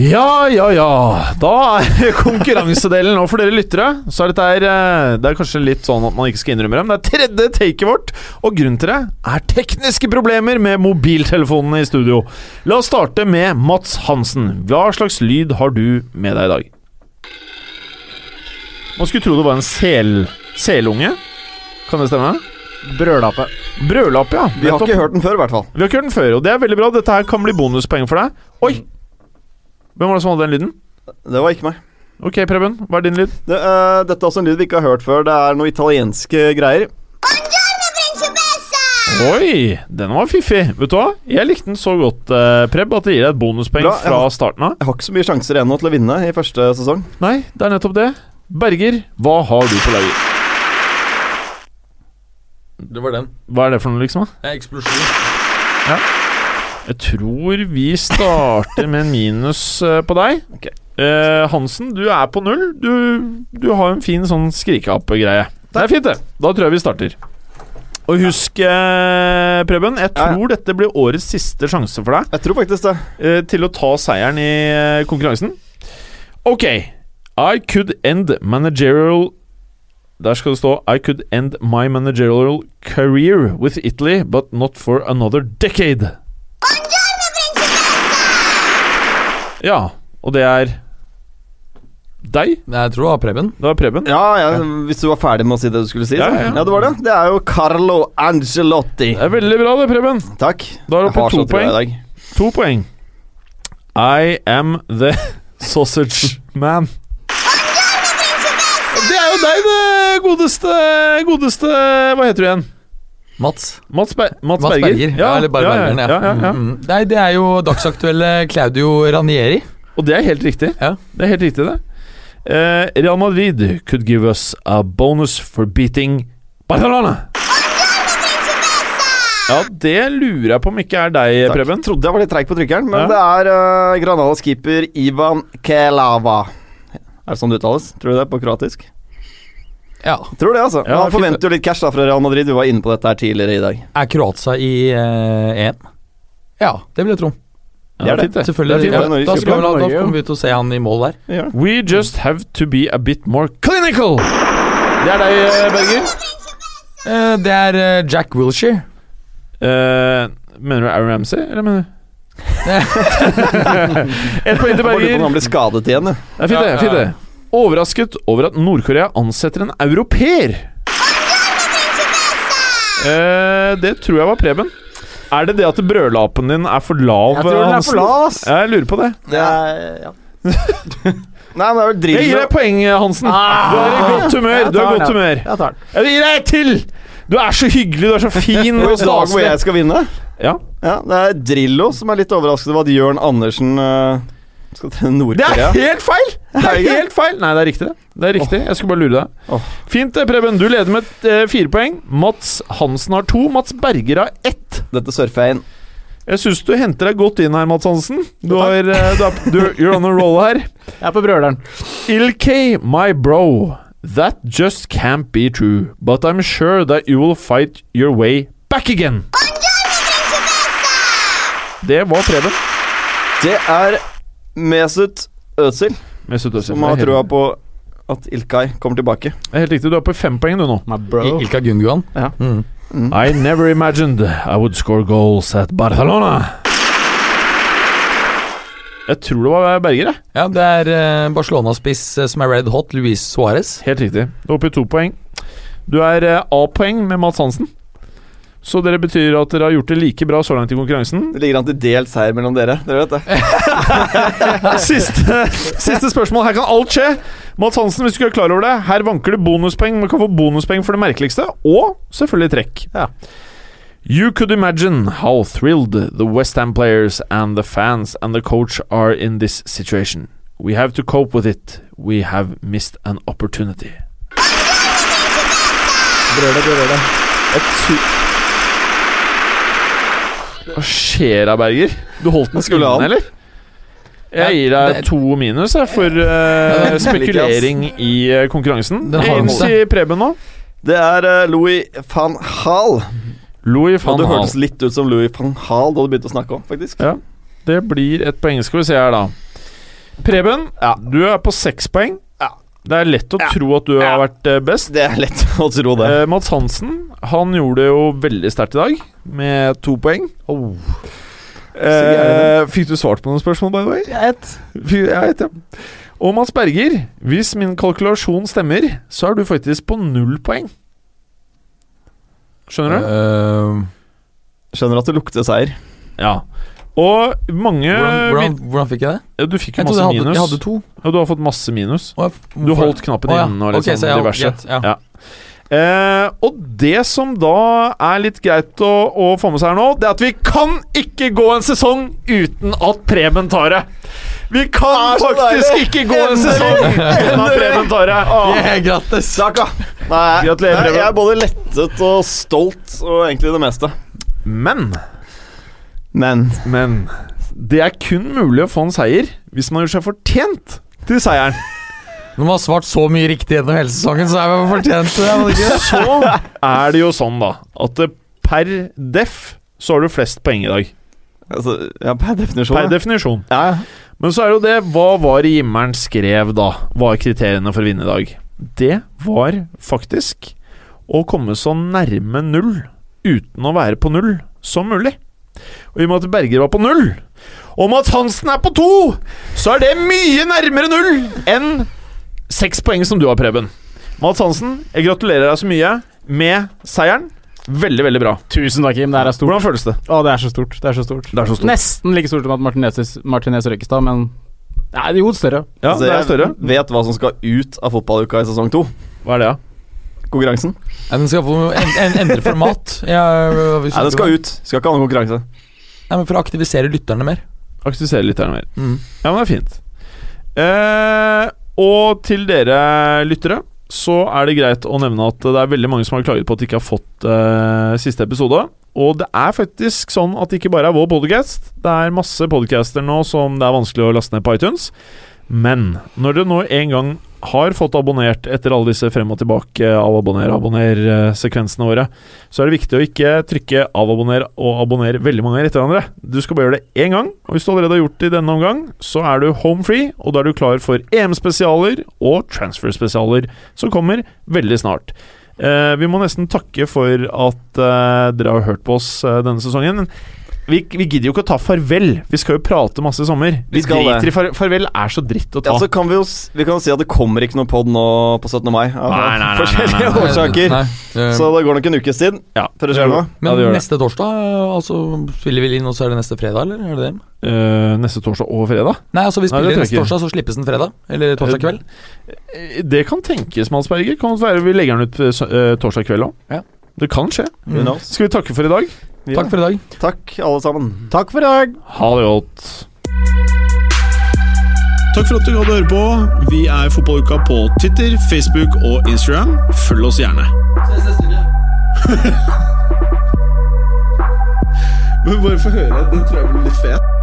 Ja, ja, ja. Da er konkurransedelen. Og for dere lyttere, så er dette her, eh, Det er kanskje litt sånn at man ikke skal innrømme det, men det er tredje taket vårt. Og grunnen til det er tekniske problemer med mobiltelefonene i studio. La oss starte med Mats Hansen. Hva slags lyd har du med deg i dag? Man skulle tro det var en sel, selunge. Kan det stemme? Brødlappe. Brødlapp, ja. Vi har ikke hørt den før, i hvert fall. Vi har ikke hørt den før, og det er veldig bra. Dette her kan bli bonuspoeng for deg. Oi! Hvem var det som hadde den lyden? Det var ikke meg. Ok, Preben. Hva er din lyd? Det, uh, dette er også en lyd vi ikke har hørt før. Det er noe italienske greier. Oi, den var fiffig. Vet du hva? Jeg likte den så godt, eh, Preb, at det gir deg et bonuspoeng Bra, fra har, starten av. Jeg har ikke så mye sjanser igjen nå til å vinne i første sesong. Nei, det er nettopp det. Berger, hva har du på laget? Det var den. Hva er det for noe, liksom? da? Eksplosjon. Jeg tror vi starter med en minus eh, på deg. Okay. Eh, Hansen, du er på null. Du, du har en fin sånn skrikeapegreie. Det er fint, det. Da tror jeg vi starter. Og husk, eh, Preben, jeg Ja, ja. tror dette blir årets siste sjanse for deg Jeg tror faktisk det. eh, til å ta seieren i konkurransen. Ok. I could end managerial Der skal det stå I could end my managerial career with Italy, but not for another decade. Ja, og det er deg. Jeg tror det var Preben. Det var Preben. Ja, ja, Hvis du var ferdig med å si det du skulle si. Ja, ja, ja. det var det. Det er jo Carlo Angelotti. Det er veldig bra, det, Preben. Takk. Da er du oppe i to poeng. To poeng. I am the sausage man. Det er jo deg, det godeste Godeste Hva heter du igjen? Mats. Mats, Be Mats, Mats Berger. Berger. Ja, eller bare ja, Bergeren, ja, ja, ja, ja. Mm, mm. Nei, det er jo dagsaktuelle Claudio Ranieri. Og det er helt riktig. Ja. Det er helt riktig, det. Uh, Real Madrid could give us a bonus for beating Barcelona. Ja, det lurer jeg på om ikke er deg, Takk. Preben. Trodde jeg var litt treig på trykkeren, men Ja. det er uh, Granadas keeper Ivan Kelava. Er det sånn det uttales? Tror du det på kroatisk? Ja. Tror det, altså. Ja, Han forventer jo litt cash da fra Real Madrid. Vi var inne på dette her tidligere i dag. Er Kroatia i eh, EM? Ja, det vil jeg tro. Ja, det er fint, det. Selvfølgelig. Det er fint, ja, da, skal vi, da, kommer vi til å se han i mål der. Ja. We just have to be a bit more clinical. Det er deg, eh, Berger. Uh, det er uh, Jack Wilshere. Uh, mener du Aaron Ramsey, eller mener du Et poeng til Berger. han blir skadet igjen, ja. Det er fint, det. Ja, Fint ja. det. Overrasket over at Nord-Korea ansetter en europeer. Eh, det tror jeg var Preben. Er det det at brødlapen din er for lav? Jeg tror den er for lav, ass. Jeg lurer på det. Det er, ja. Nei, men det er vel Jeg gir deg poeng, Hansen. Du er i godt humør. Du er i godt humør. Jeg tar den. Jeg gir deg et til! Du er så hyggelig, du er så fin på og lag hvor jeg skal vinne. Ja. Ja, Det er Drillo som er litt overrasket over at Jørn Andersen uh, skal trene Det Nord-Korea. er helt feil! Det Er det helt feil Nei, det er riktig. det Det er riktig Jeg skulle bare lure deg. Fint, Preben. Du leder med eh, fire poeng. Mats Hansen har to. Mats Berger har ett. Dette surfer jeg inn. Jeg syns du henter deg godt inn her, Mats Hansen. Du har, eh, du er, du, You're on a roll her. Jeg er på brøleren. Ilkay, my bro. That just can't be true, but I'm sure that you will fight your way back again. Det var Preben. Det er Mesut Özil Mesut Özil. som har trua på at Ilkay kommer tilbake. Det er helt riktig. Du er på fem poeng, du nå. My bro. I- Ilka Gundogan. Ja. Mm. I never imagined I would score goals at Barcelona. Jeg tror det var Berger, jeg. Ja, det er eh, Barcelona-spiss eh, som er red hot, Luis Suárez. Helt riktig. Du er oppe i to poeng. Du er eh, A-poeng med Mats Hansen. Så dere betyr at dere har gjort det like bra så langt i konkurransen. Det ligger an til delt seier mellom dere. Dere vet det. Siste, siste spørsmål. Her kan alt skje. Mats Hansen, hvis du ikke er klar over det, her vanker det bonuspoeng. Man kan få bonuspoeng for det merkeligste, og selvfølgelig trekk. Ja. You could imagine how thrilled the West Ham players and the fans and the coach are in this situation. We have to cope with it. We have missed an opportunity. Brøle, brøle. tror Hva skjer da, Berger? Du holdt den Skulle inne, eller? Jeg gir deg to minus jeg, for uh, spekulering i eh, konkurransen. Den har Inn den til Preben nå. Det er eh, Louis van Hall. Louis Og van du Hal. hørtes litt ut som Louis van Hall da du begynte å snakke om, faktisk. Ja. Det blir et poeng, skal vi se her, da. Preben, du er på seks poeng. Det er lett å tro at du har vært eh, best. Det er lett å tro det. Eh, Mats Hansen han gjorde det jo veldig sterkt i dag, med to poeng. Eh, fikk du svart på noen spørsmål, by the way? Jeg vet. Jeg vet ja. Og Mats Berger, hvis min kalkulasjon stemmer, så er du faktisk på null poeng. Skjønner du? Uh, Skjønner at det lukter seier. Ja. Og mange hvordan, hvordan, hvordan fikk jeg det? Ja, Du fikk jo masse jeg hadde, minus. jeg hadde to. Ja, du har fått masse minus. Jeg- Du hvorfor- holdt knappen Å, inne og litt Ok, sånn diverse. greit, ja. Ja. Eh, og det som da er litt greit å, å få med seg her nå, det er at vi kan ikke gå en sesong uten at Preben tar det. Vi kan faktisk deilig. ikke gå en sesong uten at Preben tar det. Yeah, grattis! Takk, da. Nei, Gratulerer, Preben. jeg er både lettet og stolt, og egentlig det meste. Men, Men men Det er kun mulig å få en seier hvis man gjør seg fortjent til seieren. Når man har svart så mye riktig gjennom hele sesongen, så er man fortjent det. er ikke? Så er det jo sånn, da, at per def så har du flest poeng i dag. altså, Ja, per definisjon. Per ja. definisjon. Ja, ja. Men så er jo det Hva var det himmelen skrev da? Hva er kriteriene for å vinne i dag? Det var faktisk å komme så nærme null uten å være på null som mulig. Og i og med at Berger var på null, og Mats Hansen er på to, så er det mye nærmere null enn seks poeng som du har, Preben. Mats Hansen, jeg gratulerer deg så mye med seieren. Veldig, veldig bra. Tusen takk, Kim. Det her er stort. Hvordan føles det? Å, det er så stort. Det er så stort. Det er så stort. Nesten like stort som at Martinez, Martinez Røkkestad, men Nei, jo større. Ja, Altså, det er jeg større. vet hva som skal ut av fotballuka i sesong to. Hva er det, da? Konkurransen. Ja, Den skal få en, en, endre format. Ja, vi Nei, den skal ut. Skal ikke ha noen konkurranse. Nei, men For å aktivisere lytterne mer. Aktivisere lytterne mer. Mm. Ja, men det er fint. Eh, og til dere lyttere så er det greit å nevne at det er veldig mange som har klaget på at de ikke har fått eh, siste episode. Og det er faktisk sånn at det ikke bare er vår podcast. Det er masse podcaster nå som det er vanskelig å laste ned på iTunes. Men når dere nå en gang har fått abonnert etter alle disse frem og tilbake av abonner, abonner-sekvensene våre, så er det viktig å ikke trykke avabonner og abonner veldig mange ganger etter hverandre. Du skal bare gjøre det én gang, og hvis du allerede har gjort det i denne omgang, så er du home free, og da er du klar for EM-spesialer og transfer-spesialer som kommer veldig snart. Eh, vi må nesten takke for at eh, dere har hørt på oss eh, denne sesongen. Vi, vi gidder jo ikke å ta farvel. Vi skal jo prate masse i sommer. Vi, Vi skal det. driter i far farvel. er så dritt å ta. Ja, så kan vi jo vi kan jo si at det kommer ikke noe pod nå på 17. mai. Av Nei, nei, nei, nei, forskjellige nei. årsaker. Nei, eh, Så det går nok en ukes tid ja, før det skjer noe. men ja, neste torsdag altså, spiller vi inn, og så er det neste fredag, eller? Er det det? Uh, neste torsdag og fredag? Nei, altså vi spiller Nei, neste torsdag, så slippes den fredag. Eller torsdag kveld. Eh, Det kan tenkes, Mads Berger. Kan det være vi legger den ut uh, eh, torsdag kveld òg. Ja. Det kan skje. Mm. Skal vi takke for i dag? Ja. Takk for i dag. Takk, alle sammen. Takk for i dag. Ha det godt. Takk for at du hadde høre på. Vi er Fotballuka på Twitter, Facebook og Instagram. Følg oss gjerne. Men bare få høre. Den tror jeg blir litt fet.